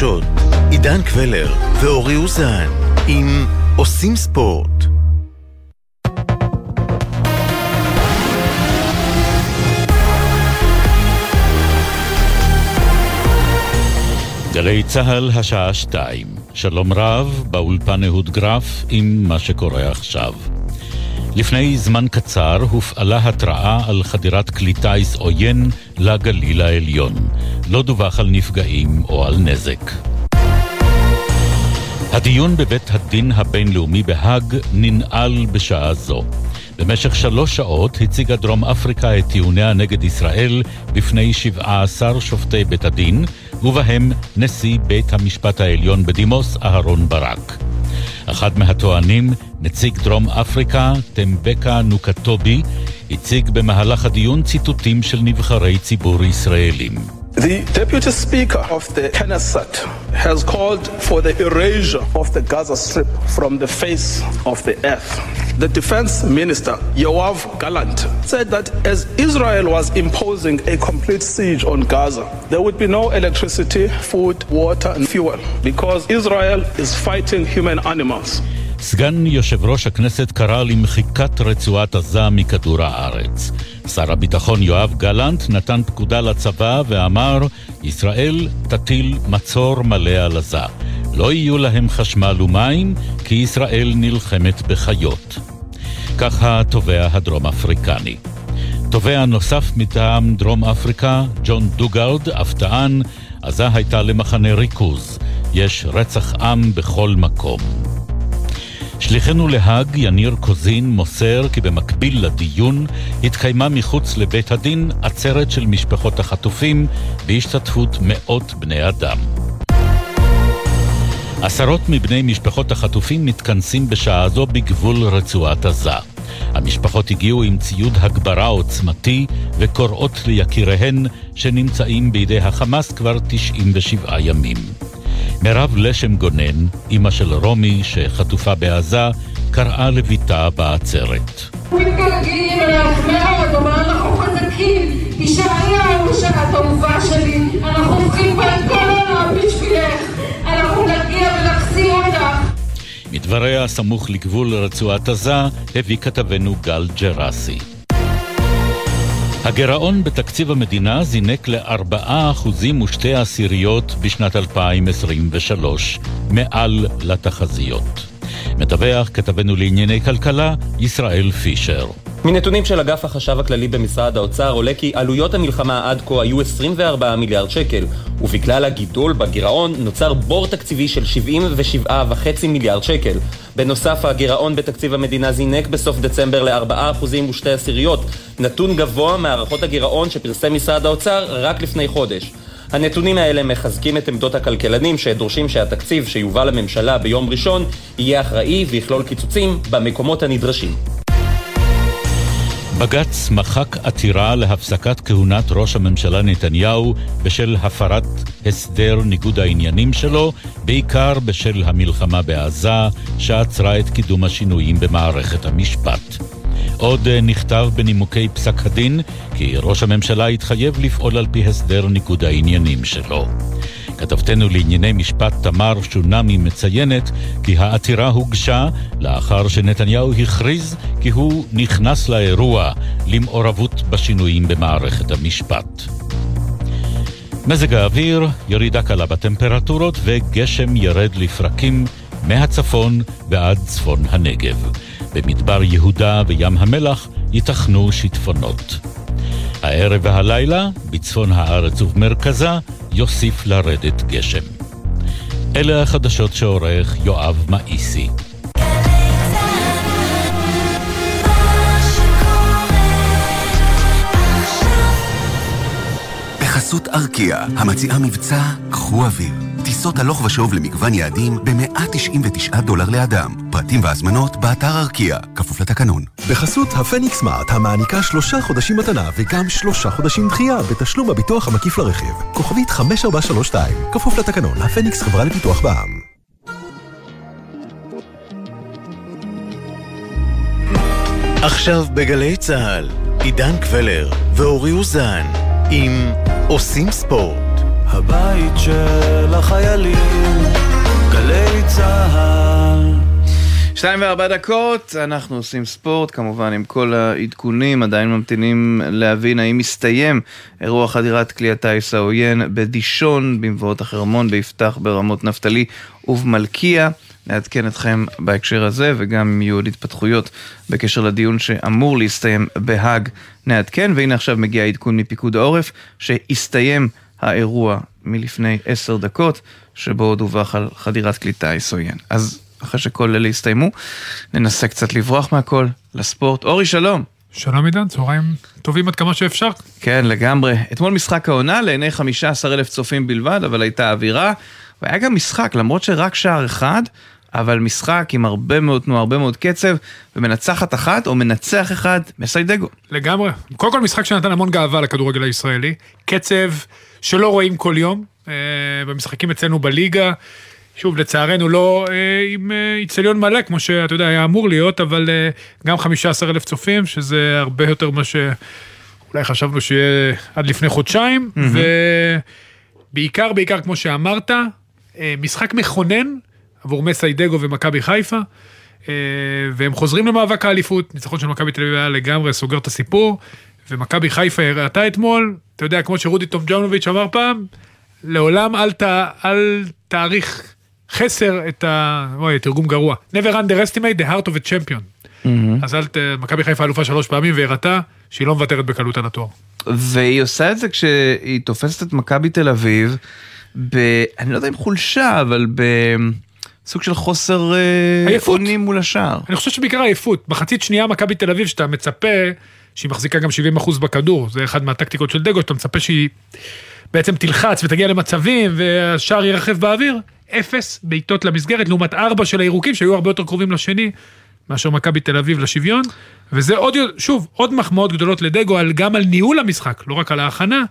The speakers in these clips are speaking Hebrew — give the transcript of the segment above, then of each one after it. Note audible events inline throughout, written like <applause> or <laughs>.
החדשות, עידן קבלר ואורי אוזן, עם עושים ספורט. גלי צה"ל, השעה שתיים. שלום רב, באולפן אהוד גרף עם מה שקורה עכשיו. לפני זמן קצר הופעלה התראה על חדירת כלי טיס עוין לגליל העליון. לא דווח על נפגעים או על נזק. הדיון בבית הדין הבינלאומי בהאג ננעל בשעה זו. במשך שלוש שעות הציגה דרום אפריקה את טיעוניה נגד ישראל בפני 17 שופטי בית הדין, ובהם נשיא בית המשפט העליון בדימוס אהרון ברק. אחד מהטוענים, נציג דרום אפריקה, טמבקה נוקטובי, הציג במהלך הדיון ציטוטים של נבחרי ציבור ישראלים. The Deputy Speaker of the Knesset has called for the erasure of the Gaza Strip from the face of the earth. The Defense Minister, Yoav Gallant, said that as Israel was imposing a complete siege on Gaza, there would be no electricity, food, water, and fuel because Israel is fighting human animals. סגן יושב ראש הכנסת קרא למחיקת רצועת עזה מכדור הארץ. שר הביטחון יואב גלנט נתן פקודה לצבא ואמר, ישראל תטיל מצור מלא על עזה. לא יהיו להם חשמל ומים, כי ישראל נלחמת בחיות. כך התובע הדרום אפריקני. תובע נוסף מטעם דרום אפריקה, ג'ון דוגארד, אף טען, עזה הייתה למחנה ריכוז. יש רצח עם בכל מקום. שליחנו להאג, יניר קוזין, מוסר כי במקביל לדיון התקיימה מחוץ לבית הדין עצרת של משפחות החטופים בהשתתפות מאות בני אדם. עשרות מבני משפחות החטופים מתכנסים בשעה זו בגבול רצועת עזה. המשפחות הגיעו עם ציוד הגברה עוצמתי וקוראות ליקיריהן שנמצאים בידי החמאס כבר 97 ימים. מירב לשם גונן, אימא של רומי שחטופה בעזה, קראה לביתה בעצרת. מתגעגעים אלייך מאוד, אבל אנחנו חזקים, תישארי שלי, אנחנו הופכים כל העולם בשבילך, אנחנו נגיע ונחזיר אותך. מדבריה סמוך לגבול רצועת עזה הביא כתבנו גל ג'רסי. הגירעון בתקציב המדינה זינק ל-4% ושתי עשיריות בשנת 2023, מעל לתחזיות. מדווח כתבנו לענייני כלכלה, ישראל פישר. מנתונים של אגף החשב הכללי במשרד האוצר עולה כי עלויות המלחמה עד כה היו 24 מיליארד שקל, ובגלל הגידול בגירעון נוצר בור תקציבי של 77.5 מיליארד שקל. בנוסף, הגירעון בתקציב המדינה זינק בסוף דצמבר ל-4% ושתי עשיריות, נתון גבוה מהערכות הגירעון שפרסם משרד האוצר רק לפני חודש. הנתונים האלה מחזקים את עמדות הכלכלנים שדורשים שהתקציב שיובא לממשלה ביום ראשון יהיה אחראי ויכלול קיצוצים במקומות הנדרשים. בג"ץ מחק עתירה להפסקת כהונת ראש הממשלה נתניהו בשל הפרת הסדר ניגוד העניינים שלו, בעיקר בשל המלחמה בעזה, שעצרה את קידום השינויים במערכת המשפט. עוד נכתב בנימוקי פסק הדין כי ראש הממשלה התחייב לפעול על פי הסדר ניגוד העניינים שלו. כתבתנו לענייני משפט תמר שונמי מציינת כי העתירה הוגשה לאחר שנתניהו הכריז כי הוא נכנס לאירוע למעורבות בשינויים במערכת המשפט. מזג האוויר, ירידה קלה בטמפרטורות וגשם ירד לפרקים מהצפון ועד צפון הנגב. במדבר יהודה וים המלח ייתכנו שיטפונות. הערב והלילה, בצפון הארץ ובמרכזה, יוסיף לרדת גשם. אלה החדשות שעורך יואב מאיסי. בחסות ארקיע, המציעה מבצע קחו אוויר. טיסות הלוך ושוב למגוון יעדים ב-199 דולר לאדם. פרטים והזמנות באתר ארקיע, כפוף לתקנון. בחסות הפניקס סמארט, המעניקה שלושה חודשים מתנה וגם שלושה חודשים דחייה בתשלום הביטוח המקיף לרכיב. כוכבית 5432, כפוף לתקנון, הפניקס חברה לפיתוח בע"מ. עכשיו בגלי צה"ל, עידן קבלר ואורי אוזן, עם עושים ספורט. הבית של החיילים, גלי צהל. שתיים וארבע דקות, אנחנו עושים ספורט, כמובן עם כל העדכונים, עדיין ממתינים להבין האם מסתיים אירוע חדירת כלי הטיס העוין בדישון, במבואות החרמון, ביפתח, ברמות נפתלי ובמלכיה. נעדכן אתכם בהקשר הזה, וגם אם יהיו עוד התפתחויות בקשר לדיון שאמור להסתיים בהאג, נעדכן. והנה עכשיו מגיע עדכון מפיקוד העורף, שהסתיים האירוע מלפני עשר דקות, שבו דווח על חדירת כלי טיס עוין. אז אחרי שכל אלה יסתיימו, ננסה קצת לברוח מהכל, לספורט. אורי, שלום. שלום עידן, צהריים טובים עד כמה שאפשר. כן, לגמרי. אתמול משחק העונה לעיני 15 אלף צופים בלבד, אבל הייתה אווירה. והיה גם משחק, למרות שרק שער אחד, אבל משחק עם הרבה מאוד תנועה, הרבה מאוד קצב, ומנצחת אחת או מנצח אחד מסיידגו. לגמרי. קודם כל משחק שנתן המון גאווה לכדורגל הישראלי. קצב שלא רואים כל יום, אה, במשחקים אצלנו בליגה. שוב, לצערנו לא אה, עם אה, איצטדיון מלא, כמו שאתה יודע, היה אמור להיות, אבל אה, גם 15 אלף צופים, שזה הרבה יותר ממה שאולי חשבנו שיהיה עד לפני חודשיים, mm-hmm. ובעיקר, בעיקר, כמו שאמרת, אה, משחק מכונן עבור מסיידגו ומכבי חיפה, אה, והם חוזרים למאבק האליפות, ניצחון של מכבי תל אביב היה לגמרי סוגר את הסיפור, ומכבי חיפה הראתה אתמול, אתה יודע, כמו שרודי טומג'אנוביץ' אמר פעם, לעולם אל, ת, אל תאריך חסר את ה... אוי, תרגום גרוע. never underestimate the heart of a champion. Mm-hmm. אז אל ת... מכבי חיפה אלופה שלוש פעמים והראתה שהיא לא מוותרת בקלות על התואר. והיא עושה את זה כשהיא תופסת את מכבי תל אביב, ב... אני לא יודע אם חולשה, אבל בסוג של חוסר אה, אונים מול השער. אני חושב שבעיקר עייפות. מחצית שנייה מכבי תל אביב, שאתה מצפה שהיא מחזיקה גם 70% בכדור, זה אחד מהטקטיקות של דגו, שאתה מצפה שהיא בעצם תלחץ ותגיע למצבים והשער ירחב באוויר. אפס בעיטות למסגרת, לעומת ארבע של הירוקים שהיו הרבה יותר קרובים לשני. מאשר מכבי תל אביב לשוויון, וזה עוד, שוב, עוד מחמאות גדולות לדגו, על, גם על ניהול המשחק, לא רק על ההכנה,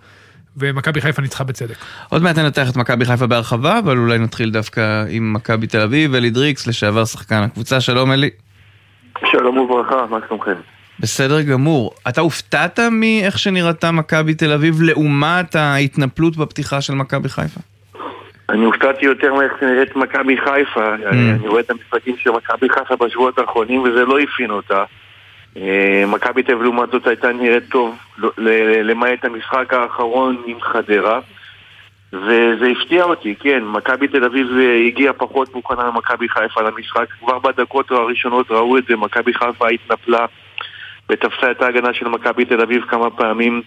ומכבי חיפה ניצחה בצדק. עוד מעט ננתח את מכבי חיפה בהרחבה, אבל אולי נתחיל דווקא עם מכבי תל אביב, אלי דריקס, לשעבר שחקן הקבוצה, שלום אלי. שלום וברכה, מה שלומכם? בסדר גמור. אתה הופתעת מאיך שנראתה מכבי תל אביב לעומת ההתנפלות בפתיחה של מכבי חיפה? אני הופתעתי יותר מאיך שנראית מכבי חיפה. Mm. אני רואה את המשחקים של מכבי חיפה בשבועות האחרונים וזה לא הפין אותה. אה, מכבי תל אביב לעומת זאת הייתה נראית טוב, למעט המשחק האחרון עם חדרה. וזה הפתיע אותי, כן, מכבי תל אביב הגיעה פחות מוכנה ממכבי חיפה למשחק. כבר בדקות הראשונות ראו את זה, מכבי חיפה התנפלה ותפסה את ההגנה של מכבי תל אביב כמה פעמים.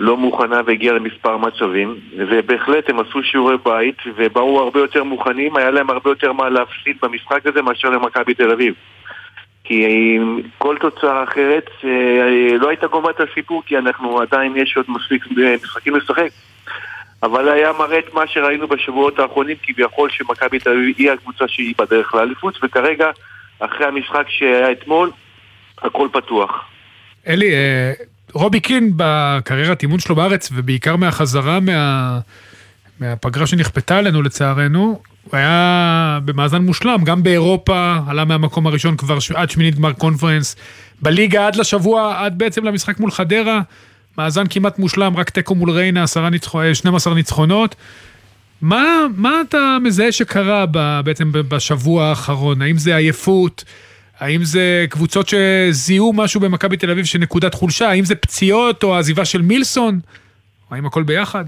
לא מוכנה והגיעה למספר מצבים, ובהחלט הם עשו שיעורי בית ובאו הרבה יותר מוכנים, היה להם הרבה יותר מה להפסיד במשחק הזה מאשר למכבי תל אביב. כי כל תוצאה אחרת אה, לא הייתה גומרת את הסיפור, כי אנחנו עדיין יש עוד מספיק משחקים לשחק. אבל היה מראה את מה שראינו בשבועות האחרונים, כביכול שמכבי תל אביב היא הקבוצה שהיא בדרך לאליפות, וכרגע, אחרי המשחק שהיה אתמול, הכל פתוח. אלי, אה, רובי קין בקריירת אימון שלו בארץ, ובעיקר מהחזרה מה... מהפגרה שנכפתה עלינו לצערנו, הוא היה במאזן מושלם, גם באירופה, עלה מהמקום הראשון כבר עד שמינית גמר קונפרנס, בליגה עד לשבוע, עד בעצם למשחק מול חדרה, מאזן כמעט מושלם, רק תיקו מול ריינה, 12 ניצחונות. מה, מה אתה מזהה שקרה ב, בעצם בשבוע האחרון? האם זה עייפות? האם זה קבוצות שזיהו משהו במכבי תל אביב של נקודת חולשה? האם זה פציעות או עזיבה של מילסון? האם הכל ביחד?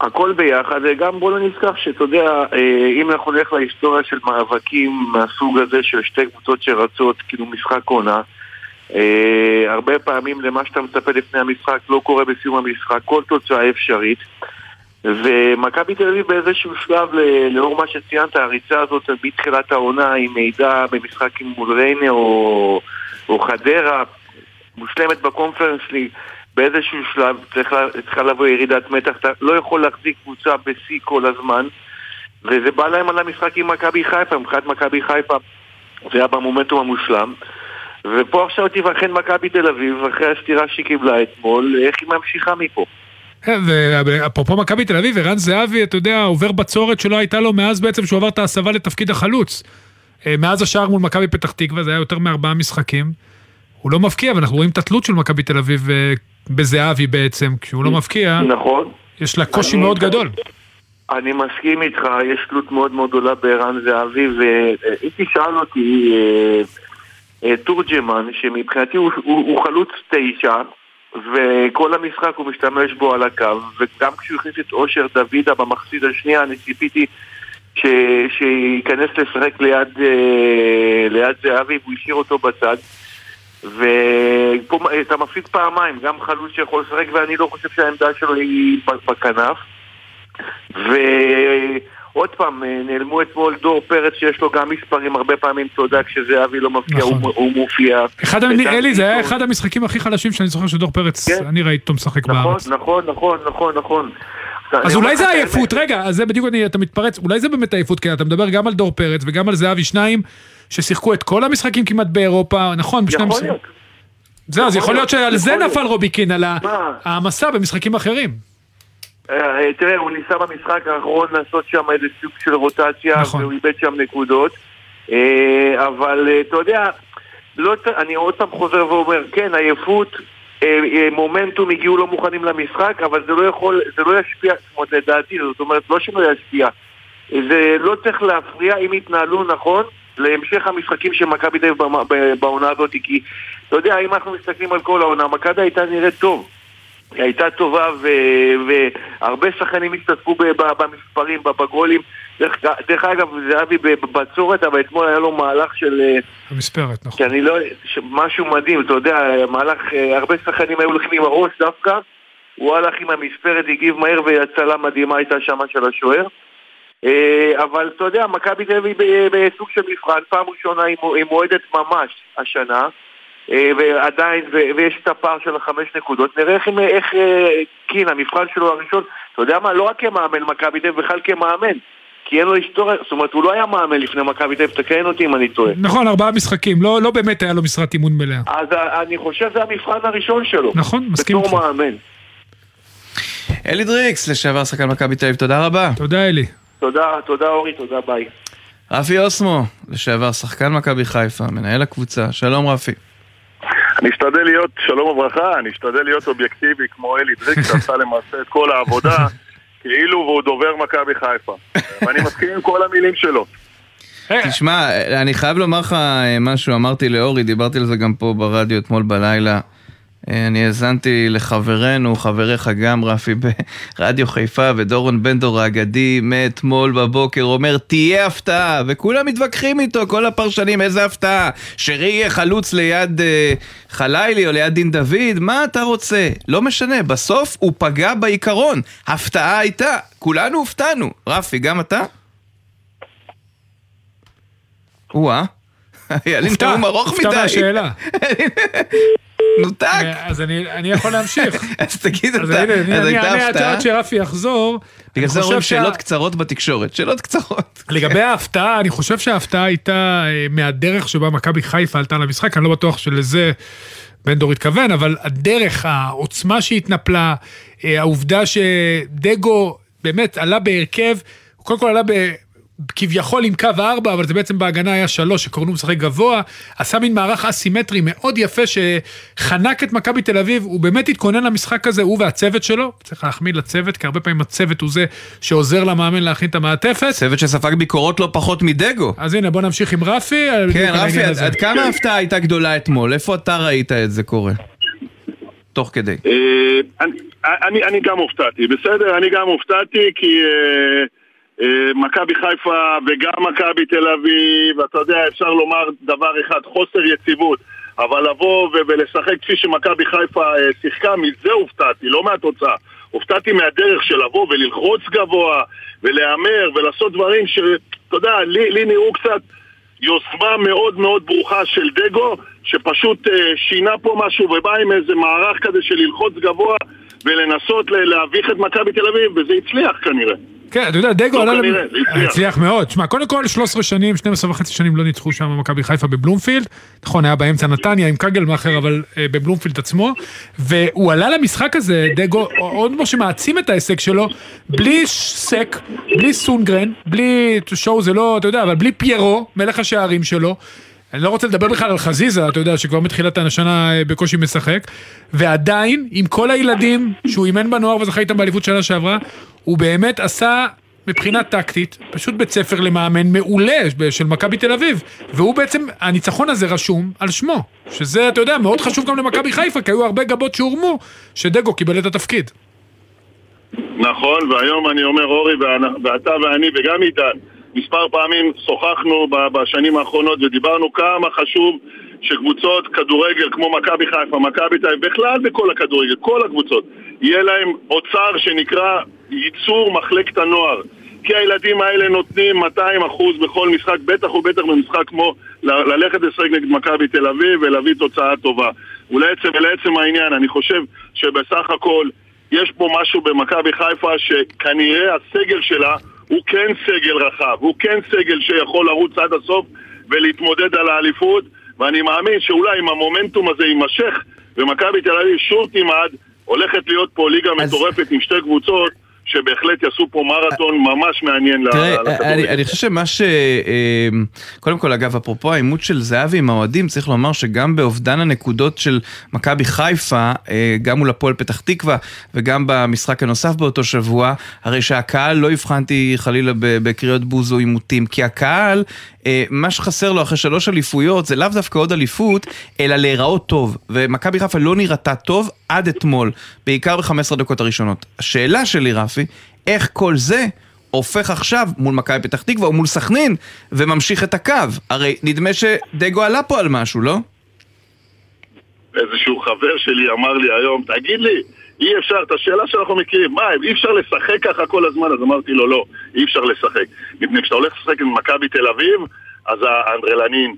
הכל ביחד, גם בוא לא נזכר שאתה יודע, אה, אם אנחנו נלך להיסטוריה של מאבקים מהסוג הזה של שתי קבוצות שרצות, כאילו משחק עונה, אה, הרבה פעמים למה שאתה מצפה לפני המשחק לא קורה בסיום המשחק, כל תוצאה אפשרית. ומכבי תל אביב באיזשהו שלב, לאור מה שציינת, הריצה הזאת מתחילת העונה היא מידע במשחק עם מול ריינה או, או חדרה, מושלמת בקונפרנס ליג, באיזשהו שלב צריכה, צריכה לבוא ירידת מתח, אתה לא יכול להחזיק קבוצה בשיא כל הזמן, וזה בא להם על המשחק עם מכבי חיפה, מבחינת מכבי חיפה זה היה במומנטום המושלם. ופה עכשיו תיבחן מכבי תל אביב, אחרי הסטירה שהיא קיבלה אתמול, איך היא ממשיכה מפה. ואפרופו מכבי תל אביב, ערן זהבי, אתה יודע, עובר בצורת שלא הייתה לו מאז בעצם שהוא עבר את ההסבה לתפקיד החלוץ. אה, מאז השער מול מכבי פתח תקווה, זה היה יותר מארבעה משחקים. הוא לא מבקיע, ואנחנו רואים את התלות של מכבי תל אביב אה, בזהבי בעצם, כשהוא לא מבקיע. נכון. יש לה קושי מאוד גדול. אני מסכים איתך, יש תלות מאוד מאוד גדולה בערן זהבי, ואם תשאל אותי, אה, תורג'מן, שמבחינתי הוא, הוא, הוא חלוץ תשע, וכל המשחק הוא משתמש בו על הקו, וגם כשהוא הכניס את אושר דוידה במחצית השנייה, אני ציפיתי ש, שייכנס לשחק ליד, אה, ליד זהבי, והוא השאיר אותו בצד. ופה אתה מפסיד פעמיים, גם חלוץ שיכול לשחק, ואני לא חושב שהעמדה שלו היא בכנף. ועוד פעם, נעלמו אתמול דור פרץ שיש לו גם מספרים, הרבה פעמים, אתה יודע, כשזהבי לא מפקיע, נכון. הוא, הוא מופיע. אחד, ודן אלי, זה היה אחד המשחקים הכי חלשים שאני זוכר שדור פרץ, אני ראיתי אותו משחק נכון, בארץ. נכון, נכון, נכון, נכון. אז אולי זה עייפות, רגע, אז זה בדיוק אני- אתה מתפרץ, אולי זה באמת עייפות, כי אתה מדבר גם על דור פרץ וגם על זהבי, שניים ששיחקו את כל המשחקים כמעט באירופה, נכון? בשני המשחקים. להיות. זהו, אז יכול להיות שעל זה. נפל רוביקין, על? העמסה במשחקים אחרים. אה, תראה, הוא ניסה במשחק האחרון לעשות שם איזה סוג של רוטציה, נכון. והוא איבד שם נקודות. אה, אבל אה, אתה יודע, לא, אני עוד פעם חוזר ואומר, כן, עייפות, מומנטום הגיעו לא מוכנים למשחק, אבל זה לא יכול, זה לא ישפיע, זאת אומרת, לדעתי, זאת אומרת, לא שלא ישפיע. זה לא צריך להפריע אם יתנהלו נכון להמשך המשחקים של מכבי תל אביב בעונה הזאת, כי אתה יודע, אם אנחנו מסתכלים על כל העונה, מכבי הייתה נראית טוב. היא הייתה טובה ו- והרבה שחקנים השתתפו במספרים, בגולים. דרך, דרך אגב, זהבי בבצורת, אבל אתמול היה לו מהלך של... אה, המספרת, נכון. שאני לא... משהו מדהים, אתה יודע, מהלך... אה, הרבה שחקנים היו הולכים עם הראש דווקא. הוא הלך עם המספרת, הגיב מהר והצלה מדהימה הייתה שמה של השוער. אה, אבל אתה יודע, מכבי תל אביב בסוג של מבחן, פעם ראשונה היא מועדת ממש השנה. אה, ועדיין, ויש את הפער של החמש נקודות. נראה איך, איך אה, קין, המבחן שלו הראשון, אתה יודע מה, לא רק כמאמן מכבי תל אביב, בכלל כמאמן. כי אין לו היסטוריה, זאת אומרת, הוא לא היה מאמן לפני מכבי תל אביב, תקן אותי אם אני טועה. נכון, ארבעה משחקים, לא לא באמת היה לו משרת אימון מלאה. אז אני חושב שזה המבחן הראשון שלו. נכון, מסכים בתור איתך. מאמן. אלי דריקס, לשעבר שחקן מכבי תל אביב, תודה רבה. תודה אלי. תודה, תודה אורי, תודה ביי. רפי אוסמו, לשעבר שחקן מכבי חיפה, מנהל הקבוצה, שלום רפי. אני אשתדל להיות, שלום וברכה, אני אשתדל להיות אובייקטיבי כמו אלי דריקס, שעשה למעשה את כל העבודה, <laughs> כאילו והוא דובר מכבי חיפה. ואני מסכים עם כל המילים שלו. תשמע, אני חייב לומר לך אה, משהו, אמרתי לאורי, דיברתי על זה גם פה ברדיו אתמול בלילה. אני האזנתי לחברנו, חבריך גם, רפי, ברדיו חיפה, ודורון בן דור האגדי מאתמול בבוקר אומר, תהיה הפתעה, וכולם מתווכחים איתו, כל הפרשנים, איזה הפתעה, שרי יהיה חלוץ ליד אה, חלילי או ליד דין דוד, מה אתה רוצה? לא משנה, בסוף הוא פגע בעיקרון, הפתעה הייתה, כולנו הופתענו. רפי, גם אתה? או-אה, <laughs> היה לי הופתע, נאום ארוך הופתע מדי. מהשאלה. <laughs> נותק. אז אני אני יכול להמשיך. <laughs> אז תגיד אז אתה, הנה, אני אז אני הייתה עד הפתעה? עד שרפי יחזור. בגלל אני זה אומרים שאלות קצרות בתקשורת, שאלות קצרות. <laughs> לגבי ההפתעה, אני חושב שההפתעה הייתה אה, מהדרך שבה מכבי חיפה עלתה למשחק, אני לא בטוח שלזה בן דור התכוון, אבל הדרך, העוצמה שהתנפלה, אה, העובדה שדגו באמת עלה בהרכב, קודם כל עלה. כביכול עם קו ארבע, אבל זה בעצם בהגנה היה שלוש, שקורנו משחק גבוה, עשה מין מערך אסימטרי מאוד יפה שחנק את מכבי תל אביב, הוא באמת התכונן למשחק הזה, הוא והצוות שלו, צריך להחמיא לצוות, כי הרבה פעמים הצוות הוא זה שעוזר למאמן להכין את המעטפת. צוות שספג ביקורות לא פחות מדגו. אז הנה, בוא נמשיך עם רפי. כן, רפי, עד-. עד כמה ההפתעה הייתה גדולה אתמול? איפה אתה ראית את זה קורה? תוך כדי. אה, אני- אני אני גם הופתעתי, בסדר? אני גם הופתעתי כי אה, מכבי חיפה וגם מכבי תל אביב, אתה יודע, אפשר לומר דבר אחד, חוסר יציבות. אבל לבוא ולשחק כפי שמכבי חיפה אה, שיחקה, מזה הופתעתי, לא מהתוצאה. הופתעתי מהדרך של לבוא וללחוץ גבוה ולהמר ולעשות דברים שאתה יודע, לי, לי נראו קצת יוזמה מאוד מאוד ברוכה של דגו, שפשוט אה, שינה פה משהו ובא עם איזה מערך כזה של ללחוץ גבוה ולנסות להביך את מכבי תל אביב, וזה הצליח כנראה. כן, אתה יודע, דגו לא עלה... הצליח. מאוד. שמע, קודם כל 13 שנים, 12 וחצי שנים לא ניצחו שם מכבי חיפה בבלומפילד. נכון, היה באמצע נתניה עם קגלמאכר, אבל אה, בבלומפילד עצמו. והוא עלה למשחק הזה, דגו, עוד כמו שמעצים את ההישג שלו, בלי סק, בלי סונגרן, בלי שואו זה לא, אתה יודע, אבל בלי פיירו, מלך השערים שלו. אני לא רוצה לדבר בכלל על חזיזה, אתה יודע, שכבר מתחילת השנה אה, בקושי משחק, ועדיין, עם כל הילדים שהוא אימן בנוער וזכה איתם באליפות שנה שעברה, הוא באמת עשה מבחינה טקטית, פשוט בית ספר למאמן מעולה של מכבי תל אביב, והוא בעצם, הניצחון הזה רשום על שמו, שזה, אתה יודע, מאוד חשוב גם למכבי חיפה, כי היו הרבה גבות שהורמו, שדגו קיבל את התפקיד. נכון, והיום אני אומר, אורי, ואתה ואני וגם עידן, מספר פעמים שוחחנו בשנים האחרונות ודיברנו כמה חשוב שקבוצות כדורגל כמו מכבי חיפה, מכבי תל אביב, בכלל בכל הכדורגל, כל הקבוצות, יהיה להם אוצר שנקרא ייצור מחלקת הנוער. כי הילדים האלה נותנים 200 אחוז בכל משחק, בטח ובטח במשחק כמו ללכת לשחק נגד מכבי תל אביב ולהביא תוצאה טובה. ולעצם, ולעצם העניין, אני חושב שבסך הכל יש פה משהו במכבי חיפה שכנראה הסגל שלה הוא כן סגל רחב, הוא כן סגל שיכול לרוץ עד הסוף ולהתמודד על האליפות ואני מאמין שאולי אם המומנטום הזה יימשך ומכבי תל אביב שוב תימד, הולכת להיות פה ליגה אז... מטורפת עם שתי קבוצות שבהחלט יעשו פה מרתון ממש מעניין תראה, אני, חושב שמה ש... אמ, קודם כל, אגב, אפרופו העימות של זהבי עם האוהדים, צריך לומר שגם באובדן הנקודות של מכבי חיפה, אה, גם מול הפועל פתח תקווה וגם במשחק הנוסף באותו שבוע, הרי שהקהל, לא הבחנתי חלילה בקריאות בוז או עימותים, כי הקהל אה, מה שחסר לו אחרי שלוש אליפויות זה לאו דווקא עוד אליפות, אלא להיראות טוב. ומכבי חיפה לא נראתה טוב עד אתמול, בעיקר ב-15 דקות הראשונות. השאלה שלי, רפי, איך כל זה הופך עכשיו מול מכבי פתח תקווה או מול סכנין וממשיך את הקו? הרי נדמה שדגו עלה פה על משהו, לא? איזשהו חבר שלי אמר לי היום, תגיד לי, אי אפשר, את השאלה שאנחנו מכירים, מה, אי אפשר לשחק ככה כל הזמן? אז אמרתי לו, לא, אי אפשר לשחק. מפני כשאתה הולך לשחק עם מכבי תל אביב, אז האנדרלנים,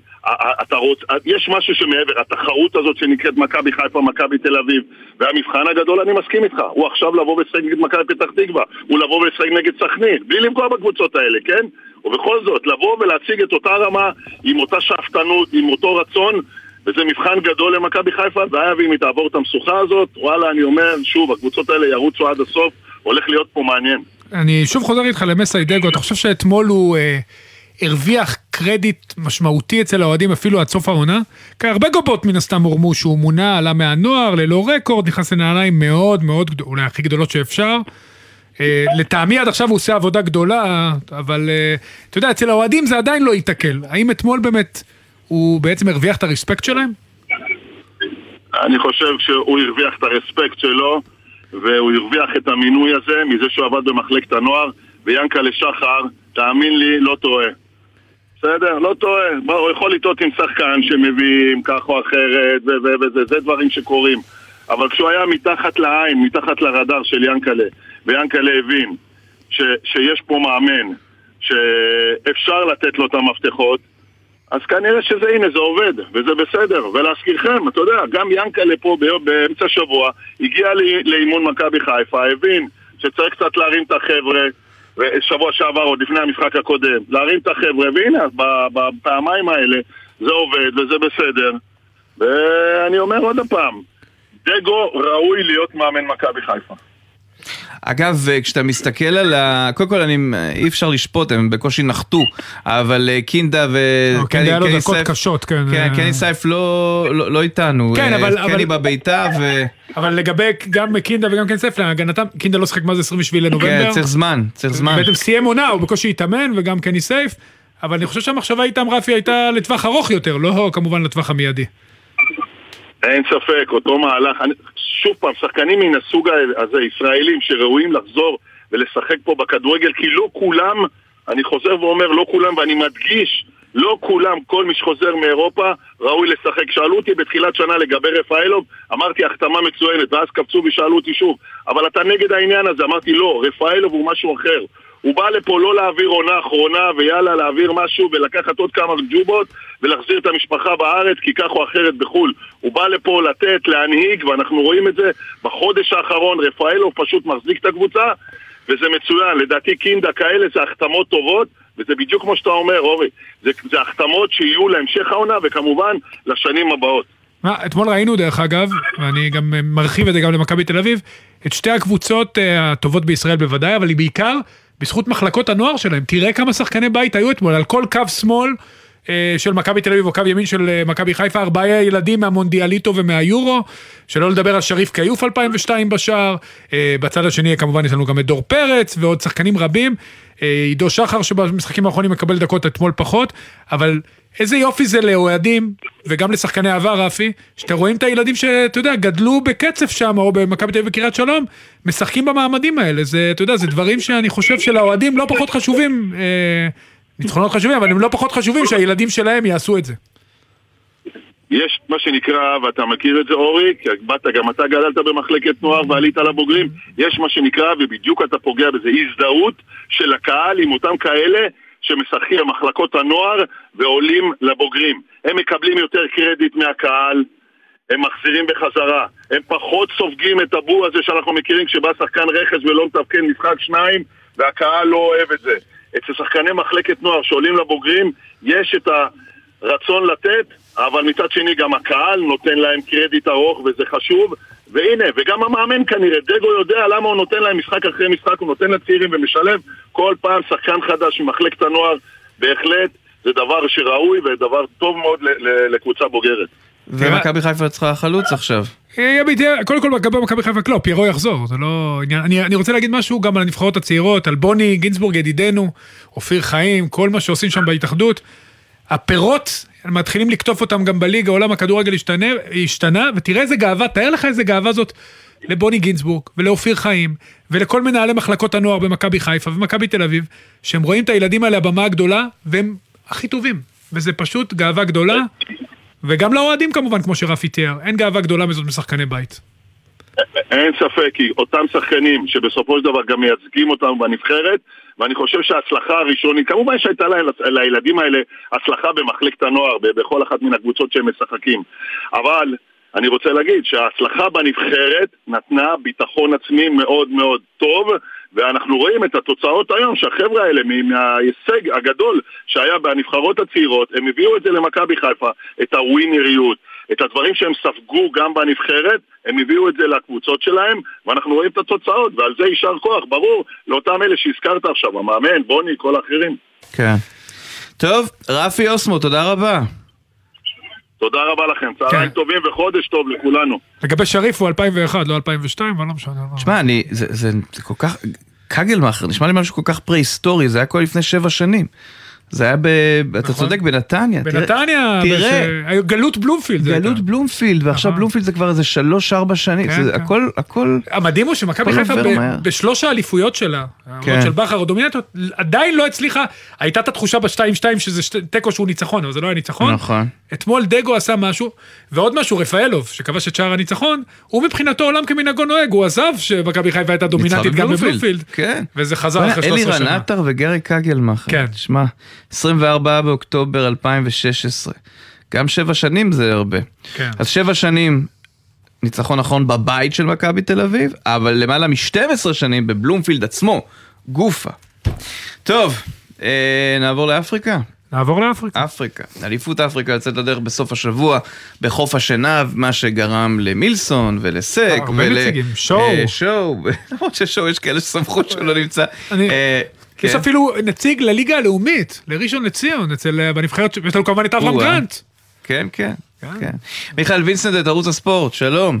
אתה רוצ... יש משהו שמעבר, התחרות הזאת שנקראת מכבי חיפה, מכבי תל אביב, והמבחן הגדול, אני מסכים איתך, הוא עכשיו לבוא ולשחק נגד מכבי פתח תקווה, הוא לבוא ולשחק נגד סכנין, בלי לפגוע בקבוצות האלה, כן? ובכל זאת, לבוא ולהציג את אותה רמה, עם אותה שאפתנות, עם אותו רצון, וזה מבחן גדול למכבי חיפה, והיה ואם היא תעבור את המשוכה הזאת, וואלה, אני אומר, שוב, הקבוצות האלה ירוצו עד הסוף, הולך להיות פה מעניין. אני שוב חוזר איתך למסי דגו, אתה חושב שאתמול הוא אה, הרוויח קרדיט משמעותי אצל האוהדים אפילו עד סוף העונה? כי הרבה גובות מן הסתם הורמו שהוא מונה, עלה מהנוער, ללא רקורד, נכנס לנעליים מאוד מאוד, אולי הכי גדולות שאפשר. אה, לטעמי עד עכשיו הוא עושה עבודה גדולה, אבל אה, אתה יודע, אצל האוהדים זה עדיין לא ייתקל. האם אתמול באמת... הוא בעצם הרוויח את הרספקט שלהם? אני חושב שהוא הרוויח את הרספקט שלו והוא הרוויח את המינוי הזה מזה שהוא עבד במחלקת הנוער ויאנקלה שחר, תאמין לי, לא טועה. בסדר? לא טועה. הוא יכול לטעות עם שחקן שמביאים כך או אחרת וזה, זה דברים שקורים. אבל כשהוא היה מתחת לעין, מתחת לרדאר של ינקלה, ויאנקלה הבין ש, שיש פה מאמן, שאפשר לתת לו את המפתחות, אז כנראה שזה, הנה, זה עובד, וזה בסדר. ולהזכירכם, אתה יודע, גם ינקלה פה באמצע השבוע הגיע לאימון מכבי חיפה, הבין שצריך קצת להרים את החבר'ה, שבוע שעבר, עוד לפני המשחק הקודם, להרים את החבר'ה, והנה, בפעמיים האלה זה עובד וזה בסדר. ואני אומר עוד פעם, דגו ראוי להיות מאמן מכבי חיפה. אגב, כשאתה מסתכל על ה... קודם כל, אני... אי אפשר לשפוט, הם בקושי נחתו, אבל אה, קינדה ו... לא, קינדה היה לו דקות קשות, כן. כן, קני סייף לא, לא, לא איתנו. כן, אה, אבל... קני בביתה ו... אבל לגבי גם קינדה וגם קני סייף, להגנתם, קינדה לא שחק מה זה 27 לנובמבר. כן, צריך זמן, צריך זמן. בעצם סיים עונה, הוא בקושי התאמן, וגם קני סייף, אבל אני חושב שהמחשבה איתם, רפי, הייתה לטווח ארוך יותר, לא כמובן לטווח המיידי. אין ספק, אותו מהלך. אני, שוב פעם, שחקנים מן הסוג הזה, ישראלים, שראויים לחזור ולשחק פה בכדורגל, כי לא כולם, אני חוזר ואומר, לא כולם, ואני מדגיש, לא כולם, כל מי שחוזר מאירופה, ראוי לשחק. שאלו אותי בתחילת שנה לגבי רפאלוב, אמרתי החתמה מצוינת, ואז קפצו ושאלו אותי שוב, אבל אתה נגד העניין הזה? אמרתי לא, רפאלוב הוא משהו אחר. הוא בא לפה לא להעביר עונה אחרונה ויאללה להעביר משהו ולקחת עוד כמה ג'ובות ולהחזיר את המשפחה בארץ כי כך או אחרת בחו"ל. הוא בא לפה לתת, להנהיג ואנחנו רואים את זה בחודש האחרון, רפאלוב פשוט מחזיק את הקבוצה וזה מצוין. לדעתי קינדה כאלה זה החתמות טובות וזה בדיוק כמו שאתה אומר אורי, זה, זה החתמות שיהיו להמשך העונה וכמובן לשנים הבאות. אתמול ראינו דרך אגב, ואני גם מרחיב את זה גם למכבי תל אביב, את שתי הקבוצות אה, הטובות בישראל בוודאי, אבל היא בעיקר בזכות מחלקות הנוער שלהם. תראה כמה שחקני בית היו אתמול, על כל קו שמאל של מכבי תל אביב או קו ימין של אה, מכבי חיפה, ארבעה ילדים מהמונדיאליטו ומהיורו, שלא לדבר על שריף כיוף 2002 בשער, אה, בצד השני כמובן יש לנו גם את דור פרץ ועוד שחקנים רבים, אה, עידו שחר שבמשחקים האחרונים מקבל דקות אתמול פחות, אבל איזה יופי זה לאוהדים, וגם לשחקני עבר, רפי, שאתם רואים את הילדים שאתה יודע, גדלו בקצף שם, או במכבי תל אביב וקריית שלום, משחקים במעמדים האלה, זה, אתה יודע, זה דברים שאני חושב שלאוהדים לא פחות חשובים, אה, ניצחונות חשובים, אבל הם לא פחות חשובים שהילדים שלהם יעשו את זה. יש מה שנקרא, ואתה מכיר את זה אורי, כי באת, גם אתה גדלת במחלקת נוער ועלית לבוגרים, יש מה שנקרא, ובדיוק אתה פוגע בזה, הזדהות של הקהל עם אותם כאלה שמשחקים במחלקות הנוער ועולים לבוגרים. הם מקבלים יותר קרדיט מהקהל, הם מחזירים בחזרה, הם פחות סופגים את הבור הזה שאנחנו מכירים כשבא שחקן רכש ולא מתפקד משחק שניים והקהל לא אוהב את זה. אצל שחקני מחלקת נוער שעולים לבוגרים יש את הרצון לתת, אבל מצד שני גם הקהל נותן להם קרדיט ארוך וזה חשוב והנה, וגם המאמן כנראה, דגו יודע למה הוא נותן להם משחק אחרי משחק, הוא נותן לצעירים ומשלב כל פעם שחקן חדש ממחלקת הנוער, בהחלט זה דבר שראוי ודבר טוב מאוד לקבוצה בוגרת. ומכבי חיפה צריכה חלוץ עכשיו. אה, קודם כל לגבי מכבי חיפה לא, פיירו יחזור, זה לא עניין, אני, אני רוצה להגיד משהו גם על הנבחרות הצעירות, על בוני גינצבורג ידידנו, אופיר חיים, כל מה שעושים שם בהתאחדות, הפירות מתחילים לקטוף אותם גם בליגה, עולם הכדורגל השתנה, השתנה, ותראה איזה גאווה, תאר לך איזה גאווה זאת לבוני גינצבורג, ולאופיר חיים, ולכל מנהלי מחלקות הנוער במכבי חיפה ומכבי תל אביב, שהם רואים את הילדים האלה הבמה הגדולה, והם הכי טובים, וזה פשוט גאווה גדולה, וגם לאוהדים כמובן, כמו שרפי תיאר, אין גאווה גדולה מזאת משחקני בית. אין ספק, כי אותם שחקנים שבסופו של דבר גם מייצגים אותם בנבחרת, ואני חושב שההצלחה הראשונית, כמובן שהייתה לילדים האלה הצלחה במחלקת הנוער, בכל אחת מן הקבוצות שהם משחקים, אבל אני רוצה להגיד שההצלחה בנבחרת נתנה ביטחון עצמי מאוד מאוד טוב, ואנחנו רואים את התוצאות היום שהחבר'ה האלה מההישג הגדול שהיה בנבחרות הצעירות, הם הביאו את זה למכבי חיפה, את הווינריות, את הדברים שהם ספגו גם בנבחרת, הם הביאו את זה לקבוצות שלהם, ואנחנו רואים את התוצאות, ועל זה יישר כוח, ברור, לאותם אלה שהזכרת עכשיו, המאמן, בוני, כל האחרים. כן. טוב, רפי אוסמו, תודה רבה. תודה רבה לכם, צהריים כן. טובים וחודש טוב לכולנו. לגבי שריף הוא 2001, לא 2002, אבל לא משנה. תשמע, אני, זה, זה, זה כל כך, קגלמאכר, נשמע לי משהו כל כך פרה-היסטורי, זה היה כל לפני שבע שנים. זה היה, ב... נכון. אתה צודק, בנתניה. בנתניה, תראה. בש... גלות בלומפילד. גלות בלומפילד, ועכשיו נכון. בלומפילד זה כבר איזה שלוש-ארבע שנים. כן, זה כן. הכל, הכל... המדהים הוא שמכבי חיפה ב... בשלוש האליפויות שלה, כן. של בכר, הדומיננטיות, עדיין לא הצליחה, הייתה את התחושה ב-2-2 שזה תיקו שהוא ניצחון, אבל זה לא היה ניצחון. נכון. אתמול דגו עשה משהו, ועוד משהו, רפאלוב, שכבש את שער הניצחון, הוא מבחינתו עולם כמנהגו נוהג, הוא עזב שמכבי חיפה הייתה דומיננטית גם בבלומפילד. כן. וזה חזר אחרי 13 שנה. אלירן עטר וגרי קגלמאכר. כן. שמע, 24 באוקטובר 2016. גם שבע שנים זה הרבה. כן. אז שבע שנים ניצחון נכון בבית של מכבי תל אביב, אבל למעלה מ-12 שנים בבלומפילד עצמו, גופה. טוב, אה, נעבור לאפריקה. נעבור לאפריקה. אפריקה. אליפות אפריקה יוצאת לדרך בסוף השבוע בחוף השנהב, מה שגרם למילסון ולסק. הרבה ול... נציגים, שואו. אה, שואו, <laughs> למרות ששואו יש כאלה שסמכות שלא נמצא. אני... אה, יש כן. אפילו נציג לליגה הלאומית, לראשון לציון, אצל, אה, בנבחרת, יש לנו כמובן את אברהם גרנט. כן, כן, כן. כן. מיכאל וינסנט, את ערוץ הספורט, שלום.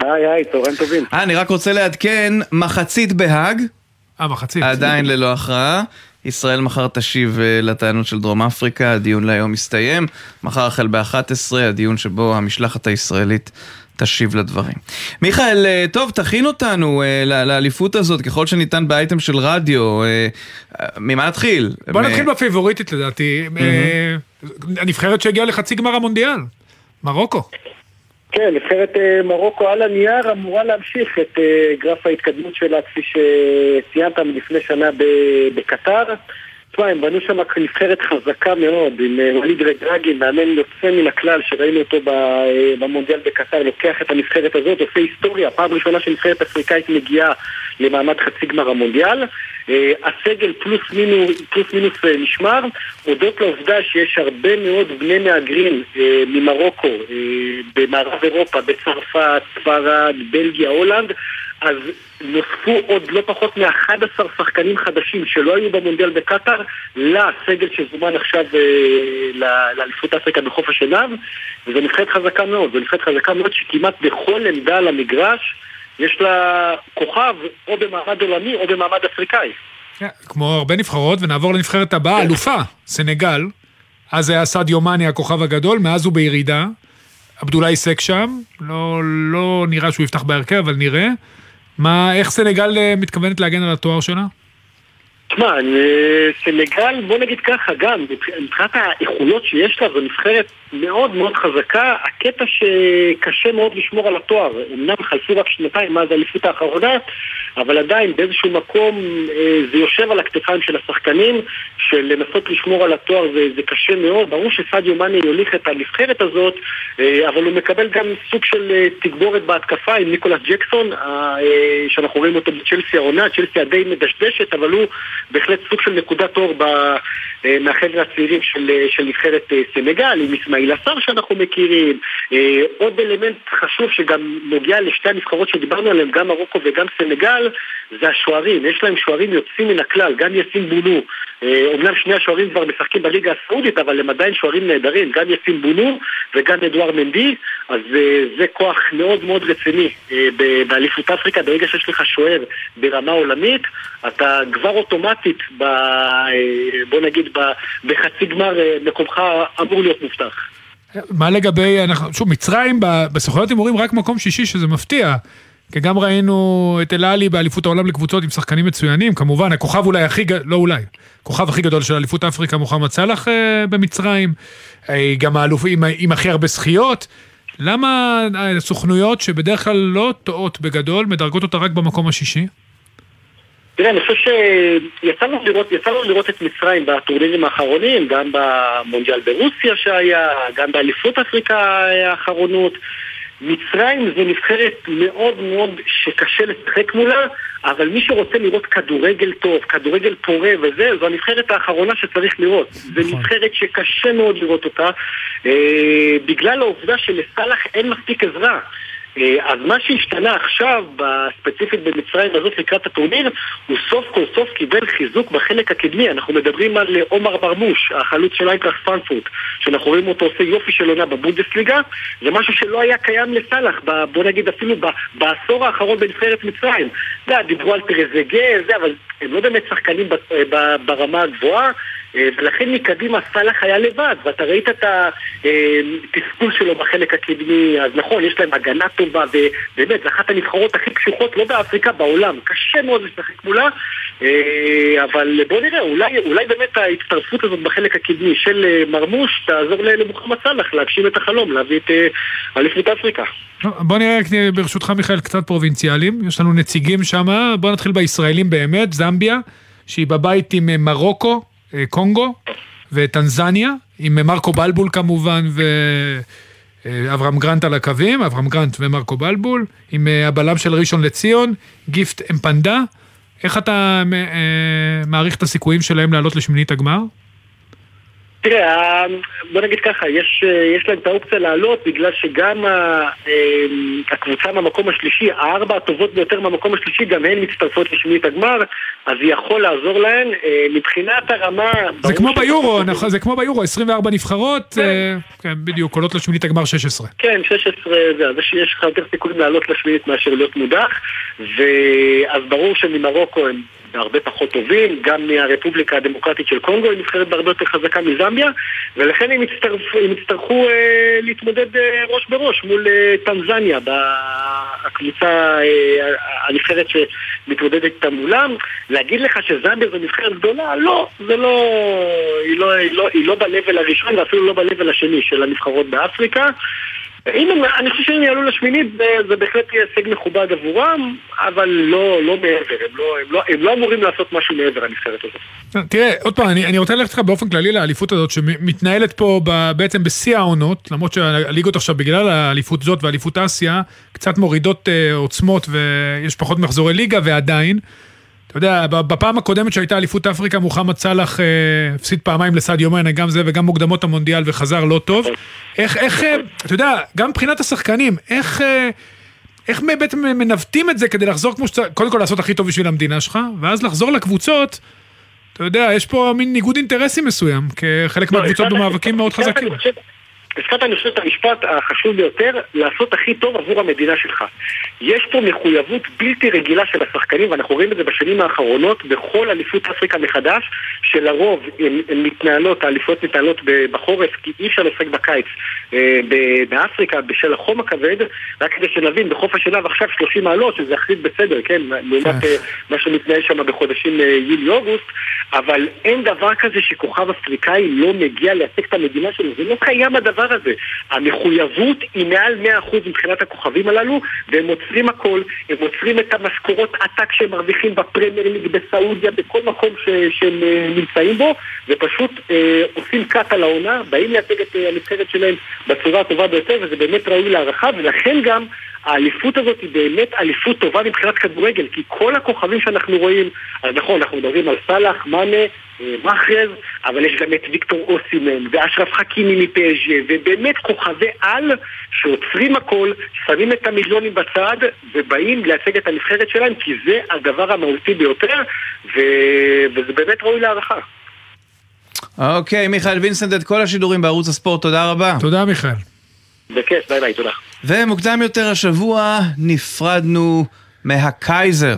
היי, היי, צהריים טובים. אני רק רוצה לעדכן, מחצית בהאג. אה, מחצית. עדיין ללא הכרעה. ישראל מחר תשיב אה, לטענות של דרום אפריקה, הדיון להיום מסתיים. מחר החל ב-11, הדיון שבו המשלחת הישראלית תשיב לדברים. מיכאל, אה, טוב, תכין אותנו אה, לאליפות הזאת ככל שניתן באייטם של רדיו. ממה נתחיל? בוא נתחיל בפיבוריטית לדעתי. הנבחרת שהגיעה לחצי גמר המונדיאל, מרוקו. כן, נבחרת מרוקו על הנייר אמורה להמשיך את גרף ההתקדמות שלה כפי שציינת לפני שנה בקטר. תשמע, הם בנו שם נבחרת חזקה מאוד, עם אה, ווליד רגרגי, מאמן יוצא מן הכלל, שראינו אותו אה, במונדיאל בקטר, לוקח את הנבחרת הזאת, עושה היסטוריה, פעם ראשונה שנבחרת אפריקאית מגיעה למעמד חצי גמר המונדיאל. אה, הסגל פלוס מינוס, פלוס מינוס נשמר, הודות לעובדה שיש הרבה מאוד בני מהגרים ממרוקו, במערב אירופה, בצרפת, ספרד, בלגיה, הולנד, אז נוספו עוד לא פחות מ-11 שחקנים חדשים שלא היו במונדיאל בקטאר לסגל שזומן עכשיו אה, לאליפות אפריקה בחוף השנהב וזו נבחרת חזקה מאוד, זו נבחרת חזקה מאוד שכמעט בכל עמדה על המגרש יש לה כוכב או במעמד עולמי או במעמד אפריקאי. כן, כמו הרבה נבחרות, ונעבור לנבחרת הבאה, אלופה, סנגל. אז היה סעדיו מאני הכוכב הגדול, מאז הוא בירידה. עבדולאי סק שם, לא, לא נראה שהוא יפתח בהרכב, אבל נראה. מה, איך סנגל אה, מתכוונת להגן על התואר שלה? תשמע, סנגל, בוא נגיד ככה, גם מבחינת האיכויות שיש לה, זו נבחרת מאוד מאוד חזקה. הקטע שקשה מאוד לשמור על התואר, אמנם חלפו רק שנתיים מאז האליפות האחרונה, אבל עדיין באיזשהו מקום אה, זה יושב על הכתפיים של השחקנים, של לנסות לשמור על התואר זה, זה קשה מאוד. ברור שסעדיו מאני יוליך את הנבחרת הזאת, אה, אבל הוא מקבל גם סוג של אה, תגבורת בהתקפה עם ניקולס ג'קסון, שאנחנו רואים אותו בצ'לסי העונה, צ'לסי הדי מדשדשת, אבל הוא בהחלט סוג של נקודת אור מהחבר'ה הצעירים של, של נבחרת סנגל, עם אסמאעיל עשר שאנחנו מכירים. עוד אלמנט חשוב שגם נוגע לשתי הנבחרות שדיברנו עליהן, גם מרוקו וגם סנגל, זה השוערים, יש להם שוערים יוצאים מן הכלל, גם יאסין בונו, אומנם שני השוערים כבר משחקים בליגה הסעודית, אבל הם עדיין שוערים נהדרים, גם יאסין בונו וגם אדואר מנדי, אז זה כוח מאוד מאוד רציני באליפות אפריקה, ברגע שיש לך שוער ברמה עולמית, אתה כבר אוטומטית, ב, בוא נגיד, בחצי גמר מקומך אמור להיות מובטח. מה לגבי, שוב, מצרים בסוכניות הימורים רק מקום שישי, שזה מפתיע. כי גם ראינו את אל-עלי באליפות העולם לקבוצות עם שחקנים מצוינים, כמובן, הכוכב אולי הכי, לא אולי, הכוכב הכי גדול של אליפות אפריקה, מוחמד סאלח אה, במצרים, אה, גם האלוף עם, עם הכי הרבה זכיות. למה הסוכנויות שבדרך כלל לא טועות בגדול, מדרגות אותה רק במקום השישי? תראה, אני חושב שיצא לנו לראות, לראות את מצרים בטורנירים האחרונים, גם במונדיאל ברוסיה שהיה, גם באליפות אפריקה האחרונות. מצרים זו נבחרת מאוד מאוד שקשה לשחק מולה, אבל מי שרוצה לראות כדורגל טוב, כדורגל פורה וזה, זו הנבחרת האחרונה שצריך לראות. זו נכון. נבחרת שקשה מאוד לראות אותה, אה, בגלל העובדה שלסאלח אין מספיק עזרה. אה, אז מה שהשתנה עכשיו, ספציפית במצרים הזאת לקראת הטורניר, הוא סוף כל סוף קיבל חיזוק בחלק הקדמי. אנחנו מדברים על אה, עומר ברמוש, החלוץ של איינטרס פרנקפורט, שאנחנו רואים אותו עושה יופי של עונה בבונדסליגה, זה משהו שלא היה קיים לסאלח, בוא נגיד אפילו בעשור האחרון בנבחרת מצרים. דיברו על טרזגה, זה, אבל הם לא באמת שחקנים אה, ברמה הגבוהה. אה, ולכן מקדימה סאלח היה לבד, ואתה ראית את התסכול שלו בחלק הקדמי, אז נכון, יש להם הגנה טובה, ובאמת, זו אחת הנבחרות הכי קשוחות, לא באפריקה, בעולם. קשה מאוד לשחק מולה, אה, אבל בוא נראה, אולי, אולי באמת ההצטרפות הזאת בחלק הקדמי של אה, מרמוש תעזור למוחמד סאלח להגשים את החלום, להביא את אליפות אפריקה. בוא נראה ברשותך מיכאל קצת פרובינציאלים, יש לנו נציגים שם, בוא נתחיל בישראלים באמת, זמביה, שהיא בבית עם מרוקו, אה, קונגו וטנזניה, עם מרקו בלבול כמובן ואברהם גרנט על הקווים, אברהם גרנט ומרקו בלבול, עם אה, הבלם של ראשון לציון, גיפט אמפנדה. איך אתה אה, מעריך את הסיכויים שלהם לעלות לשמינית הגמר? תראה, בוא נגיד ככה, יש, יש להם את האופציה לעלות בגלל שגם הקבוצה מהמקום השלישי, הארבע הטובות ביותר מהמקום השלישי, גם הן מצטרפות לשמינית הגמר, אז זה יכול לעזור להן. מבחינת הרמה... זה כמו ביורו, נכון, זה כמו ביורו, 24 נבחרות, כן, כן בדיוק, עולות לשמינית הגמר 16. כן, 16 זה, אז יש לך יותר סיכויים לעלות לשמינית מאשר להיות מודח, ואז ברור שממרוקו הם... בהרבה פחות טובים, גם מהרפובליקה הדמוקרטית של קונגו היא נבחרת בהרבה יותר חזקה מזמביה, ולכן הם, יצטרפ, הם יצטרכו אה, להתמודד אה, ראש בראש מול אה, טנזניה, הקבוצה, אה, הנבחרת שמתמודדת איתה מולם. להגיד לך שזמביה זו נבחרת גדולה? לא, זה לא, היא לא, לא, היא לא ב-level הראשון ואפילו לא ב-level השני של הנבחרות באפריקה. אם הם, אני חושב שהם יעלו לשמינית, זה בהחלט יהיה הישג מכובד עבורם, אבל לא, לא מעבר, הם לא, הם, לא, הם לא אמורים לעשות משהו מעבר לנבחרת הזאת. תראה, עוד פעם, אני, אני רוצה ללכת לך באופן כללי לאליפות הזאת, שמתנהלת פה ב, בעצם בשיא העונות, למרות שהליגות עכשיו בגלל האליפות זאת ואליפות אסיה, קצת מורידות uh, עוצמות ויש פחות מחזורי ליגה, ועדיין, אתה יודע, בפעם הקודמת שהייתה אליפות אפריקה, מוחמד סאלח אה, הפסיד פעמיים לסעדיו מאנה, גם זה וגם מוקדמות המונדיאל וחזר לא טוב. איך, איך, אה, אתה יודע, גם מבחינת השחקנים, איך, אה, איך בעצם מנווטים את זה כדי לחזור כמו שצריך, קודם כל לעשות הכי טוב בשביל המדינה שלך, ואז לחזור לקבוצות, אתה יודע, יש פה מין ניגוד אינטרסים מסוים, כחלק לא, מהקבוצות במאבקים מאוד חזקים. הזכרת, אני חושב, את המשפט החשוב ביותר, לעשות הכי טוב עבור המדינה שלך. יש פה מחויבות בלתי רגילה של השחקנים, ואנחנו רואים את זה בשנים האחרונות, בכל אליפות אפריקה מחדש, שלרוב הן מתנהלות, האליפויות מתנהלות בחורף, כי אי אפשר לשחק בקיץ אה, באפריקה בשל החום הכבד, רק כדי שנבין, בחוף השנה ועכשיו 30 מעלות, שזה יחסית בסדר, כן, לעומת אה, מה שמתנהל שם בחודשים אה, יולי-אוגוסט, אבל אין דבר כזה שכוכב אפריקאי לא מגיע לייצג את המדינה שלו, זה לא קיים הדבר הזה. המחויבות היא מעל 100% מבחינת הכוכבים הללו, והם עוצרים הכל, הם עוצרים את המשכורות עתק שהם מרוויחים בפרמייר ליג, בסעודיה, בכל מקום ש- שהם אה, נמצאים בו, ופשוט אה, עושים קאט על העונה, באים לייצג את אה, הנבחרת שלהם בצורה הטובה ביותר, וזה באמת ראוי להערכה, ולכן גם האליפות הזאת היא באמת אליפות טובה מבחינת כדורגל, כי כל הכוכבים שאנחנו רואים, אז נכון, אנחנו מדברים על סאלח, מאנה, אה, מחרז, אבל יש גם את ויקטור אוסימן, ואשרף חכימי מפ.ס.ז', ובאמת כוכבי על שעוצרים הכל, שמים את המיליונים בצד, ובאים לייצג את הנבחרת שלהם, כי זה הדבר המהותי ביותר, ו... וזה באמת ראוי להערכה. אוקיי, מיכאל וינסנט, את כל השידורים בערוץ הספורט, תודה רבה. תודה מיכאל. בכיף, ביי ביי, תודה. ומוקדם יותר השבוע נפרדנו מהקייזר.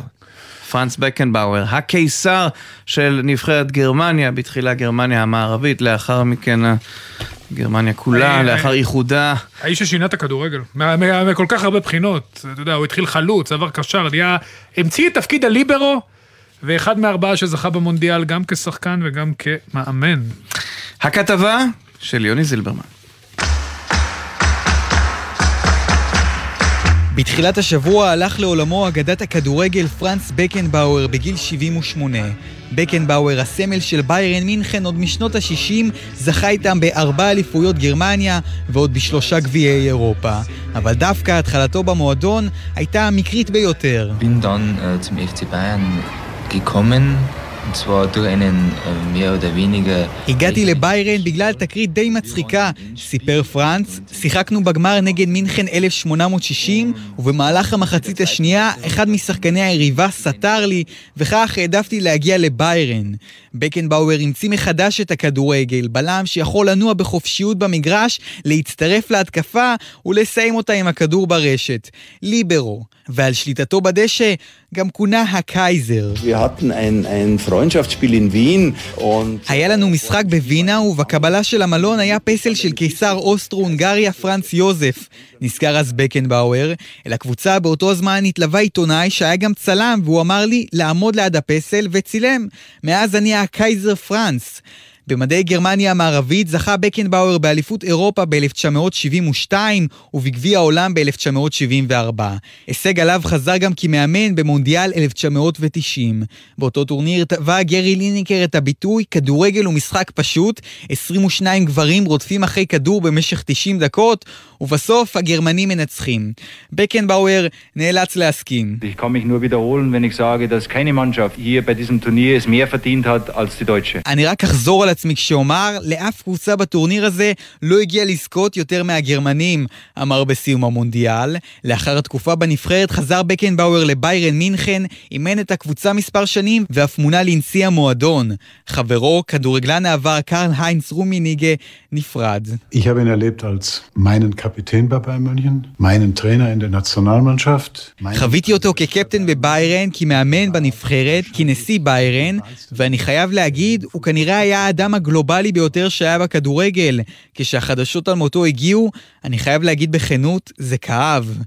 פרנץ בקנבאואר, הקיסר של נבחרת גרמניה, בתחילה גרמניה המערבית, לאחר מכן גרמניה כולה, אה, לאחר אה. איחודה. האיש ששינה את הכדורגל, מה- מה- מכל כך הרבה בחינות, אתה יודע, הוא התחיל חלוץ, עבר קשר, נהיה, המציא את תפקיד הליברו, ואחד מהארבעה שזכה במונדיאל גם כשחקן וגם כמאמן. הכתבה של יוני זילברמן. בתחילת השבוע הלך לעולמו אגדת הכדורגל פרנץ בקנבאואר בגיל 78. בקנבאואר, הסמל של ביירן מינכן עוד משנות ה-60, זכה איתם בארבע אליפויות גרמניה ועוד בשלושה גביעי אירופה. אבל דווקא התחלתו במועדון הייתה המקרית ביותר. bin dann äh, zum FC Bayern gekommen, äh, הגעתי לביירן בגלל תקרית די מצחיקה, סיפר פרנץ. שיחקנו בגמר נגד מינכן 1860, ובמהלך המחצית השנייה, אחד משחקני היריבה סתר לי, וכך העדפתי להגיע לביירן. בקנבאואר המציא מחדש את הכדורגל, בלם שיכול לנוע בחופשיות במגרש, להצטרף להתקפה ולסיים אותה עם הכדור ברשת. ליברו. ועל שליטתו בדשא גם כונה הקייזר. היה לנו משחק בווינה, ובקבלה של המלון היה פסל של קיסר אוסטרו-הונגריה פרנץ יוזף. נזכר אז בקנבאואר. אל הקבוצה באותו זמן התלווה עיתונאי שהיה גם צלם, והוא אמר לי לעמוד ליד הפסל וצילם. מאז אני הקייזר פרנץ. במדי גרמניה המערבית זכה בקנבאואר באליפות אירופה ב-1972 ובגביע העולם ב-1974. הישג עליו חזר גם כמאמן במונדיאל 1990. באותו טורניר טבע גרי ליניקר את הביטוי כדורגל הוא משחק פשוט, 22 גברים רודפים אחרי כדור במשך 90 דקות, ובסוף הגרמנים מנצחים. בקנבאואר נאלץ להסכים. אני רק אחזור על עצמי כשאומר, לאף קבוצה בטורניר הזה לא הגיע לזכות יותר מהגרמנים, אמר בסיום המונדיאל. לאחר התקופה בנבחרת חזר בקנבאואר לביירן מינכן, אימן את הקבוצה מספר שנים ואף מונה לנשיא המועדון. חברו, כדורגלן העבר קרל היינץ רומיניגה, נפרד. Ich habe ihn erlebt als meinen Kapitän bei Bayern München, meinen Trainer in der Nationalmannschaft. meinen- חוויתי אותו כקפטן בביירן, כמאמן בנבחרת, כנשיא ביירן, ואני חייב להגיד, הוא כנראה היה האדם הגלובלי ביותר שהיה בכדורגל. כשהחדשות על מותו הגיעו, אני חייב להגיד בכנות, זה כאב.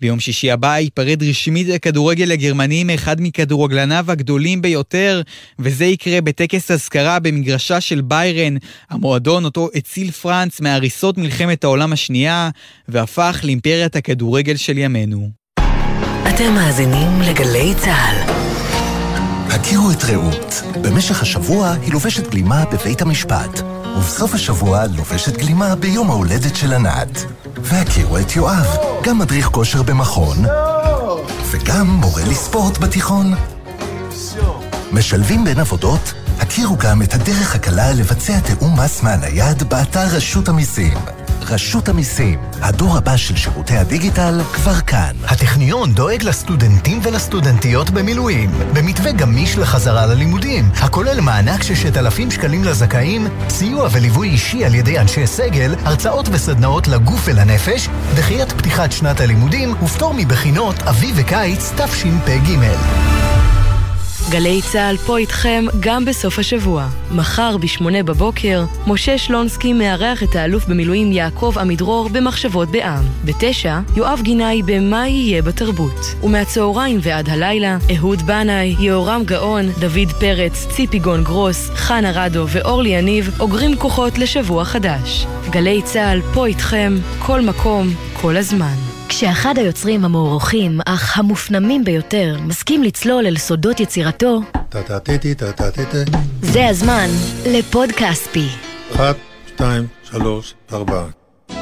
ביום שישי הבא ייפרד רשמית הכדורגל הגרמני מאחד מכדורגלניו הגדולים ביותר, וזה יקרה בטקס אזכרה במגרשה של ביירן, המועדון אותו הציל פרנץ מהריסות מלחמת העולם השנייה, והפך לאימפריית הכדורגל של ימינו. אתם מאזינים לגלי צה"ל. הכירו את רעות. במשך השבוע היא לובשת גלימה בבית המשפט, ובסוף השבוע לובשת גלימה ביום ההולדת של ענת. והכירו את יואב, גם מדריך כושר במכון, וגם מורה לספורט בתיכון. משלבים בין עבודות? הכירו גם את הדרך הקלה לבצע תיאום מס מהנייד באתר רשות המיסים. רשות המיסים. הדור הבא של שירותי הדיגיטל כבר כאן. הטכניון דואג לסטודנטים ולסטודנטיות במילואים, במתווה גמיש לחזרה ללימודים, הכולל מענק ששת אלפים שקלים לזכאים, סיוע וליווי אישי על ידי אנשי סגל, הרצאות וסדנאות לגוף ולנפש, דחיית פתיחת שנת הלימודים ופטור מבחינות אביב וקיץ תשפ"ג. גלי צה"ל פה איתכם גם בסוף השבוע. מחר ב-8 בבוקר, משה שלונסקי מארח את האלוף במילואים יעקב עמידרור במחשבות בעם. ב-9, יואב גינאי ב"מה יהיה בתרבות". ומהצהריים ועד הלילה, אהוד בנאי, יהורם גאון, דוד פרץ, ציפי גון גרוס, חנה רדו ואורלי יניב אוגרים כוחות לשבוע חדש. גלי צה"ל פה איתכם, כל מקום, כל הזמן. כשאחד היוצרים המוערוכים, אך המופנמים ביותר, מסכים לצלול אל סודות יצירתו. זה הזמן לפוד כספי. אחת, שתיים, שלוש, ארבע.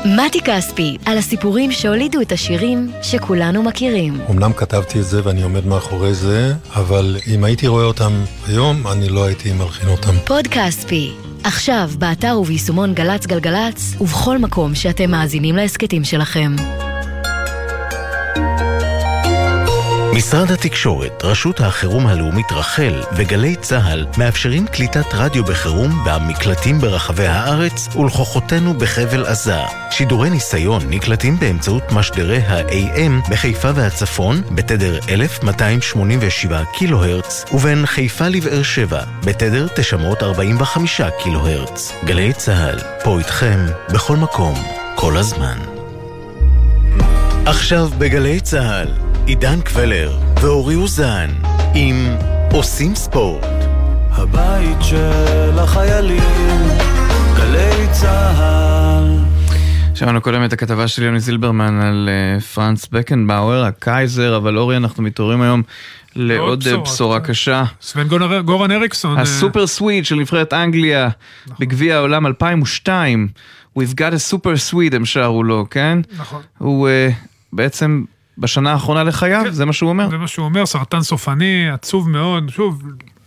מתי כספי, על הסיפורים שהולידו את השירים שכולנו מכירים. אמנם כתבתי את זה ואני עומד מאחורי זה, אבל אם הייתי רואה אותם היום, אני לא הייתי מלחין אותם. פוד כספי, עכשיו באתר וביישומון גל"צ גלגלצ, ובכל מקום שאתם מאזינים להסכתים שלכם. משרד התקשורת, רשות החירום הלאומית רח"ל וגלי צה"ל מאפשרים קליטת רדיו בחירום במקלטים ברחבי הארץ ולכוחותינו בחבל עזה. שידורי ניסיון נקלטים באמצעות משדרי ה-AM בחיפה והצפון בתדר 1287 קילו הרץ ובין חיפה לבאר שבע בתדר 945 קילו הרץ. גלי צה"ל, פה איתכם, בכל מקום, כל הזמן. עכשיו בגלי צה"ל עידן קבלר ואורי אוזן עם עושים ספורט. הבית של החיילים, גלי צה"ל. שמענו קודם את הכתבה של יוני זילברמן על uh, פרנץ בקנבאואר, הקייזר, אבל אורי, אנחנו מתעוררים היום לעוד בשורה, בשורה קשה. סבן גורן אריקסון. הסופר סוויט של נבחרת אנגליה בגביע העולם 2002. We've got a super sweet, הם שרו לו, כן? נכון. הוא uh, בעצם בשנה האחרונה לחייו, כן, זה מה שהוא אומר? זה מה שהוא אומר, סרטן סופני, עצוב מאוד, שוב,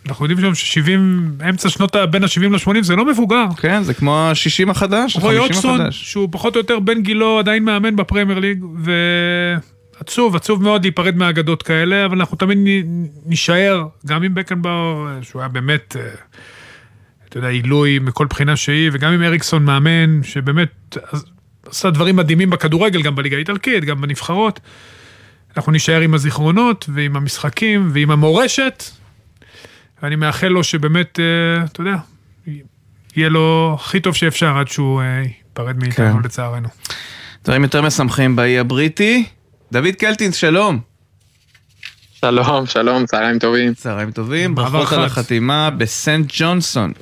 אנחנו יודעים שם ש-70, אמצע שנות בין ה-70 ל-80 זה לא מבוגר. כן, זה כמו ה-60 החדש, רוי אוטסון, שהוא פחות או יותר בן גילו עדיין מאמן בפרמייר ליג, ועצוב, עצוב מאוד להיפרד מהאגדות כאלה, אבל אנחנו תמיד נישאר, גם עם בקנבאור, שהוא היה באמת, אתה יודע, עילוי מכל בחינה שהיא, וגם עם אריקסון מאמן, שבאמת עשה דברים מדהימים בכדורגל, גם בליגה האיטלקית, גם בנבחרות. אנחנו נישאר עם הזיכרונות ועם המשחקים ועם המורשת, ואני מאחל לו שבאמת, אה, אתה יודע, יהיה לו הכי טוב שאפשר עד שהוא אה, ייפרד מאיתנו כן. לצערנו. דברים יותר משמחים באי הבריטי. דוד קלטינס, שלום. שלום, שלום, צהריים טובים. צהריים טובים, ברכות על החתימה בסנט ג'ונסון.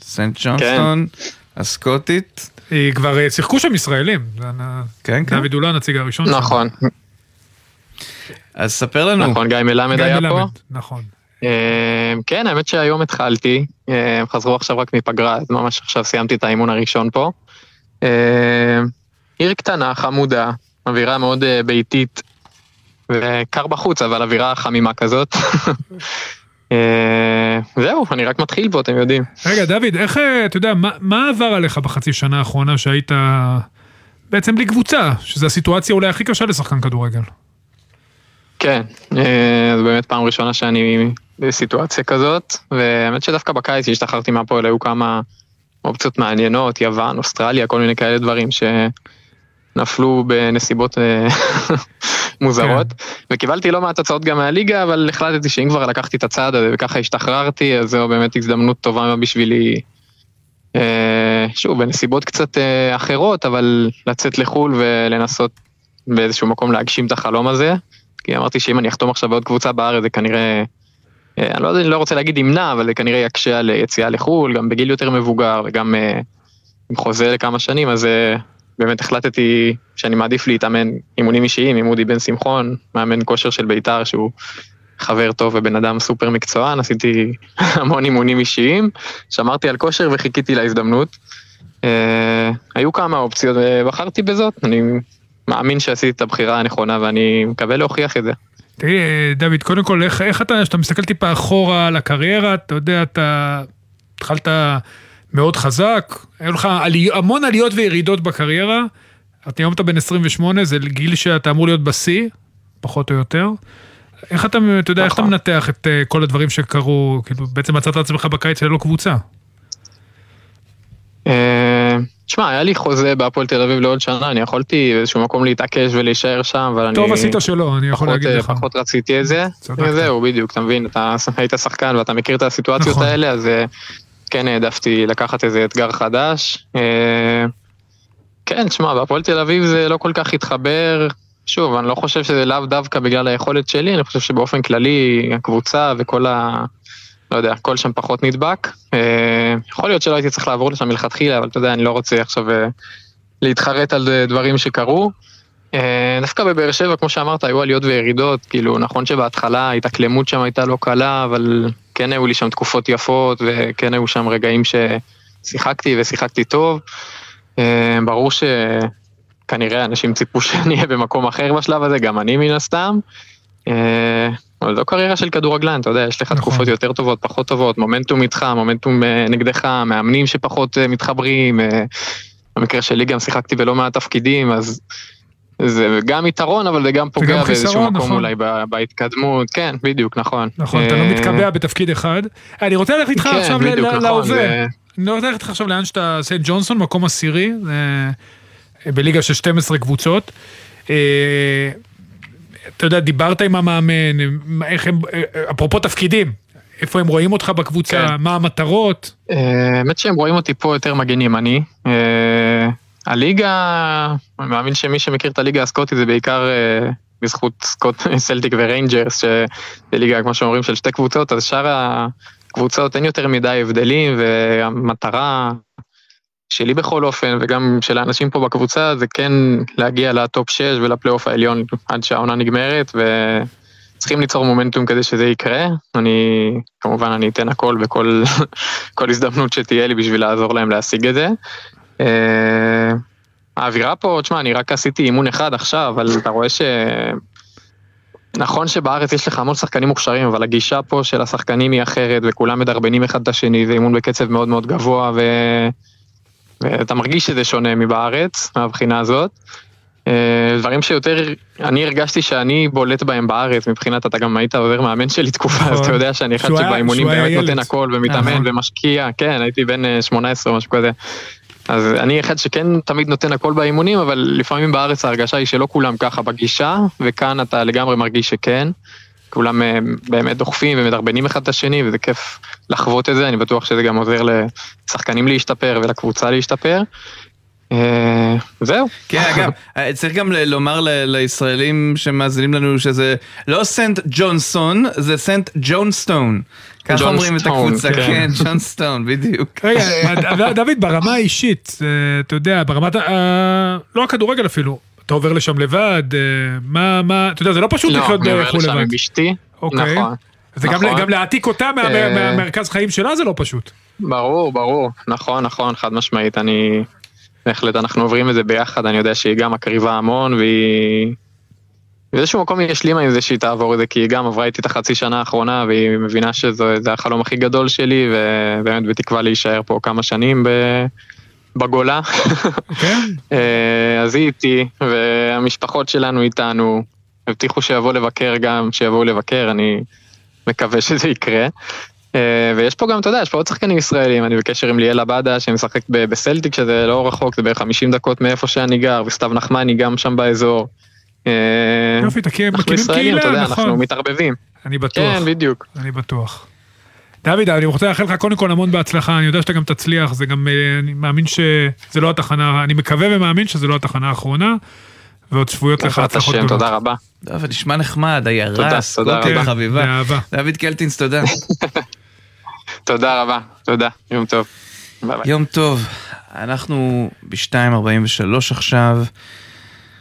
סנט ג'ונסון, כן. הסקוטית. כבר אה, שיחקו שם ישראלים. כן, כן. דוד הוא לא הנציג הראשון. נכון. אז ספר לנו. נכון, גיא מלמד היה פה. נכון. אה, כן, האמת שהיום התחלתי, אה, הם חזרו עכשיו רק מפגרה, אז ממש עכשיו סיימתי את האימון הראשון פה. עיר קטנה, חמודה, אווירה מאוד ביתית, וקר בחוץ, אבל אווירה חמימה כזאת. <laughs> זהו, אני רק מתחיל פה, אתם יודעים. רגע, דוד, איך, אתה יודע, מה, מה עבר עליך בחצי שנה האחרונה שהיית בעצם בלי קבוצה, שזו הסיטואציה אולי הכי קשה לשחקן כדורגל? כן, זו באמת פעם ראשונה שאני בסיטואציה כזאת, והאמת שדווקא בקיץ שהשתחררתי מהפועל היו כמה אופציות מעניינות, יוון, אוסטרליה, כל מיני כאלה דברים שנפלו בנסיבות <laughs> מוזרות, כן. וקיבלתי לא מעט הצעות גם מהליגה, אבל החלטתי שאם כבר לקחתי את הצעד הזה וככה השתחררתי, אז זו באמת הזדמנות טובה בשבילי, אה, שוב, בנסיבות קצת אה, אחרות, אבל לצאת לחו"ל ולנסות באיזשהו מקום להגשים את החלום הזה, כי אמרתי שאם אני אחתום עכשיו בעוד קבוצה בארץ זה כנראה, אה, אני לא, אני לא רוצה להגיד ימנע, אבל זה כנראה יקשה על יציאה לחו"ל, גם בגיל יותר מבוגר וגם עם חוזה לכמה שנים, אז באמת החלטתי שאני מעדיף להתאמן אימונים אישיים עם אודי בן שמחון, מאמן כושר של בית"ר שהוא חבר טוב ובן אדם סופר מקצוען, עשיתי <laughs> המון אימונים אישיים, שמרתי על כושר וחיכיתי להזדמנות. אה, היו כמה אופציות ובחרתי בזאת, אני מאמין שעשיתי את הבחירה הנכונה ואני מקווה להוכיח את זה. תראי, דוד, קודם כל, איך, איך אתה, כשאתה מסתכל טיפה אחורה על הקריירה, אתה יודע, אתה התחלת מאוד חזק, היו לך עלי, המון עליות וירידות בקריירה. אתה היום אתה בן 28, זה גיל שאתה אמור להיות בשיא, פחות או יותר. איך אתה, אתה יודע, איך אתה מנתח את אה, כל הדברים שקרו, כאילו, בעצם מצאת את עצמך בקיץ ללא קבוצה. אה, תשמע, היה לי חוזה בהפועל תל אביב לעוד שנה, אני יכולתי באיזשהו מקום להתעקש ולהישאר שם, אבל אני... טוב עשית שלא, אני יכול להגיד אה, לך. פחות רציתי את זה. זהו, בדיוק, אתה מבין, אתה היית שחקן ואתה מכיר את הסיטואציות נכון. האלה, אז כן העדפתי לקחת איזה אתגר חדש. אה, כן, תשמע, בהפועל תל אביב זה לא כל כך התחבר. שוב, אני לא חושב שזה לאו דווקא בגלל היכולת שלי, אני חושב שבאופן כללי הקבוצה וכל ה... לא יודע, הכל שם פחות נדבק. אה, יכול להיות שלא הייתי צריך לעבור לשם מלכתחילה, אבל אתה יודע, אני לא רוצה עכשיו אה, להתחרט על דברים שקרו. דווקא בבאר שבע, כמו שאמרת, היו עליות וירידות, כאילו, נכון שבהתחלה ההתאקלמות שם הייתה לא קלה, אבל כן היו לי שם תקופות יפות, וכן היו שם רגעים ששיחקתי ושיחקתי טוב. אה, ברור שכנראה אנשים ציפו <laughs> שאני אהיה במקום אחר בשלב הזה, גם אני מן הסתם. אה, אבל זו קריירה של כדורגלן, אתה יודע, יש לך תקופות יותר טובות, פחות טובות, מומנטום איתך, מומנטום אה, נגדך, מאמנים שפחות מתחברים. במקרה שלי גם שיחקתי בלא מעט תפקידים, אז זה גם יתרון, אבל זה גם פוגע באיזשהו חיסרון, מקום נכון. אולי בהתקדמות. כן, בדיוק, נכון. נכון, אתה לא אה, מתקבע בתפקיד אחד. אני רוצה ללכת איתך כן, עכשיו ל- בדיוק, ל- נכון, להווה. זה- אני רוצה ללכת איתך עכשיו לאן שאתה, סנט ג'ונסון, מקום עשירי, אה, בליגה של 12 קבוצות. אה, אתה יודע, דיברת עם המאמן, איך הם, אפרופו תפקידים, איפה הם רואים אותך בקבוצה, כן. מה המטרות. האמת שהם רואים אותי פה יותר מגן ימני. הליגה, אני מאמין שמי שמכיר את הליגה הסקוטית זה בעיקר אה, בזכות סקוט, <laughs> סלטיק וריינג'רס, שזה ליגה, כמו שאומרים, של שתי קבוצות, אז שאר הקבוצות אין יותר מדי הבדלים, והמטרה שלי בכל אופן, וגם של האנשים פה בקבוצה, זה כן להגיע ל top 6 ולפלייאוף העליון עד שהעונה נגמרת, וצריכים ליצור מומנטום כדי שזה יקרה. אני, כמובן, אני אתן הכל בכל <laughs> כל הזדמנות שתהיה לי בשביל לעזור להם להשיג את זה. אה, האווירה פה, תשמע, אני רק עשיתי אימון אחד עכשיו, אבל אתה רואה ש... נכון שבארץ יש לך המון שחקנים מוכשרים, אבל הגישה פה של השחקנים היא אחרת, וכולם מדרבנים אחד את השני, זה אימון בקצב מאוד מאוד גבוה, ו... ואתה מרגיש שזה שונה מבארץ, מהבחינה הזאת. אה, דברים שיותר, אני הרגשתי שאני בולט בהם בארץ, מבחינת אתה גם היית עוזר מאמן שלי תקופה, אז נכון. אתה יודע שאני אחד שבאימונים באמת. נותן הכל ומתאמן נכון. ומשקיע, כן, הייתי בן אה, 18 או משהו כזה. אז אני אחד שכן תמיד נותן הכל באימונים, אבל לפעמים בארץ ההרגשה היא שלא כולם ככה בגישה, וכאן אתה לגמרי מרגיש שכן. כולם אה, באמת דוחפים ומדרבנים אחד את השני, וזה כיף לחוות את זה, אני בטוח שזה גם עוזר לשחקנים להשתפר ולקבוצה להשתפר. זהו. כן, אגב, אה, צריך גם לומר לישראלים שמאזינים לנו שזה לא סנט ג'ונסון, זה סנט ג'ונסטון. ככה אומרים את הקבוצה, כן. כן, ג'ונסטון, בדיוק. רגע, אה, דוד, ברמה האישית, אה, אתה יודע, ברמת, ה- לא הכדורגל אפילו, אתה עובר לשם לבד, מה, מה, אתה יודע, זה לא פשוט לא, לחיות אני עובר בחו"ל לשם לבד. עם אשתי, אוקיי. נכון. זה גם, נכון. גם להעתיק אותה מה- מהמרכז חיים שלה זה לא פשוט. ברור, ברור, נכון, נכון, חד משמעית, אני... בהחלט, אנחנו עוברים את זה ביחד, אני יודע שהיא גם מקריבה המון, והיא... באיזשהו מקום היא השלימה עם זה שהיא תעבור את זה, כי היא גם עברה איתי את החצי שנה האחרונה, והיא מבינה שזה זה החלום הכי גדול שלי, ובאמת בתקווה להישאר פה כמה שנים ב... בגולה. <laughs> אה, אז היא איתי, והמשפחות שלנו איתנו, הבטיחו שיבוא לבקר גם, שיבואו לבקר, אני מקווה שזה יקרה. אה, ויש פה גם, אתה יודע, יש פה עוד שחקנים ישראלים, אני בקשר עם ליאל עבדה שמשחק בסלטיק, שזה לא רחוק, זה בערך 50 דקות מאיפה שאני גר, וסתיו נחמני גם שם באזור. אה, יופי, תכיר, אנחנו ישראלים, אתה קהילה, יודע, אנחנו נכון. מתערבבים. אני בטוח. כן, בדיוק. אני בטוח. דוד, אני רוצה לאחל לך קודם כל המון בהצלחה, אני יודע שאתה גם תצליח, זה גם, אה, אני מאמין שזה לא התחנה, אני מקווה ומאמין שזה לא התחנה האחרונה, ועוד צפויות לך הצלחות גדולות. תודה רבה. טוב, נשמע נחמד, עיירה, תודה, תודה סקוטית רבה. חביבה. דוד קלטינס, תודה. <laughs> תודה רבה, תודה, יום טוב. ביי ביי. יום טוב, אנחנו ב-2.43 עכשיו,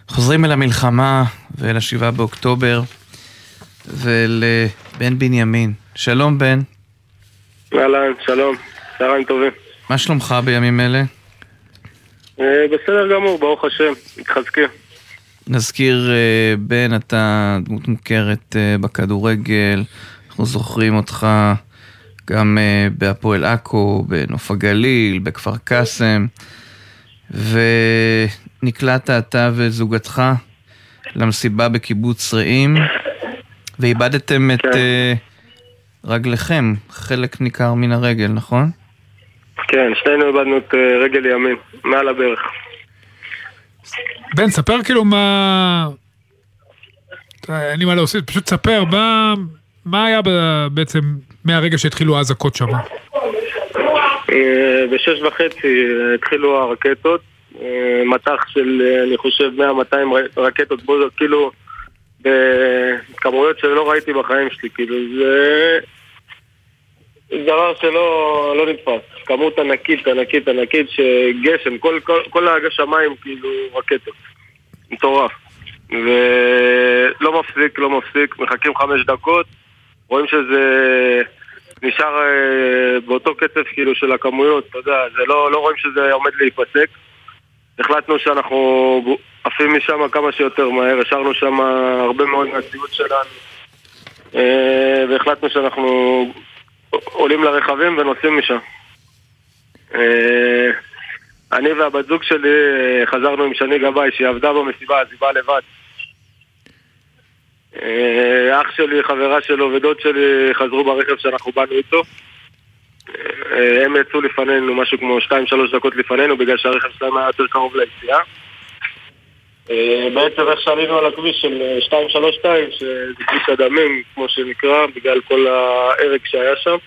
חוזרים אל המלחמה ואל השבעה באוקטובר ואל אה, בן בנימין. שלום בן, אהלן, שלום, צהריים טובים. מה שלומך בימים אלה? אה, בסדר גמור, ברוך השם, מתחזקים. נזכיר, אה, בן, אתה דמות מוכרת בכדורגל, אנחנו זוכרים אותך גם אה, בהפועל עכו, בנוף הגליל, בכפר קאסם, ונקלעת אתה וזוגתך למסיבה בקיבוץ רעים, ואיבדתם את אה, רגליכם, חלק ניכר מן הרגל, נכון? כן, שנינו איבדנו את אה, רגל ימין, מעל הברך. בן, ספר כאילו מה... אין לי מה להוסיף, פשוט ספר מה, מה היה בעצם מהרגע שהתחילו האזעקות שם. אה, בשש וחצי התחילו הרקטות, אה, מטח של, אני חושב, 100-200 רקטות בוזות, כאילו, בכמויות שלא ראיתי בחיים שלי, כאילו, זה דבר שלא לא נתפס. כמות ענקית, ענקית, ענקית, שגשם, כל, כל, כל השמיים, כאילו, רקטות. מטורף. ולא מפסיק, לא מפסיק, מחכים חמש דקות, רואים שזה נשאר אה, באותו קצב כאילו של הכמויות, אתה יודע, זה לא, לא רואים שזה עומד להיפסק. החלטנו שאנחנו עפים משם כמה שיותר מהר, השארנו שם הרבה מאוד מהציוד שלנו אה, והחלטנו שאנחנו עולים לרכבים ונוסעים משם. אה, אני והבת זוג שלי חזרנו עם שני גבאי שהיא עבדה במסיבה, אז היא באה לבד. אה, אח שלי, חברה שלו ודוד שלי חזרו ברכב שאנחנו באנו איתו. אה, הם יצאו לפנינו משהו כמו 2-3 דקות לפנינו בגלל שהרכב שלהם היה יותר קרוב ליציאה. אה, בעצם איך שעלינו על הכביש של אה, 232, שזה כביש הדמים, כמו שנקרא, בגלל כל ההרג שהיה שם.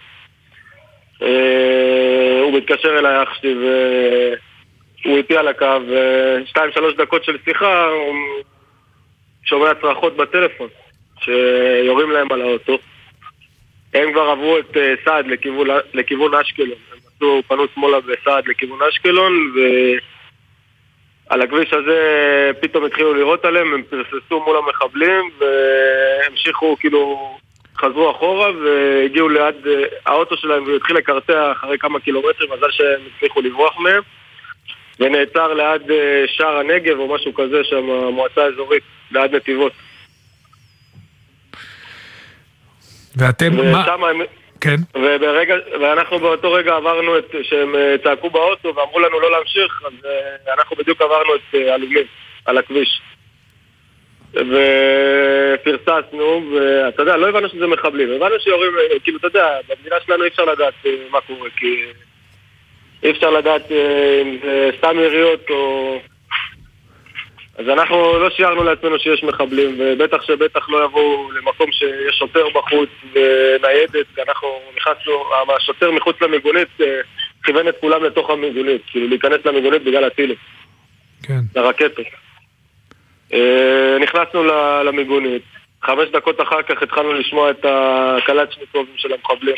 הוא מתקשר אליי אח שלי והוא איתי על הקו, אה, שתיים שלוש דקות של שיחה, הוא שומע צרחות בטלפון, שיורים להם על האוטו. הם כבר עברו את אה, סעד לכיוון, לכיוון אשקלון, הם עשו, פנו שמאלה בסעד לכיוון אשקלון, ועל הכביש הזה פתאום התחילו לירות עליהם, הם פרססו מול המחבלים, והמשיכו כאילו, חזרו אחורה והגיעו ליד אה, האוטו שלהם והתחיל לקרטע אחרי כמה קילומטרים, מזל שהם הצליחו לברוח מהם. ונעצר ליד אה, שער הנגב או משהו כזה שם, המועצה האזורית, ליד נתיבות. ואתם, מה... הם... כן. וברגע, ואנחנו באותו רגע עברנו את, שהם אה, צעקו באוטו ואמרו לנו לא להמשיך, אז אה, אנחנו בדיוק עברנו את הלומים על הכביש. ופרססנו, ואתה יודע, לא הבנו שזה מחבלים, הבנו שיורים, כאילו, אתה יודע, במדינה שלנו אי אפשר לדעת מה קורה, כי אי אפשר לדעת אה, אם זה סתם יריות או... אז אנחנו לא שיערנו לעצמנו שיש מחבלים, ובטח שבטח לא יבואו למקום שיש שוטר בחוץ וניידת, כי אנחנו נכנסנו, השוטר מחוץ למיגונית אה, כיוון את כולם לתוך המיגונית, כאילו להיכנס למיגונית בגלל הטילים, כן. לרקטות. אה, נכנסנו למיגונית, חמש דקות אחר כך התחלנו לשמוע את הקלצ'ניקובים של המחבלים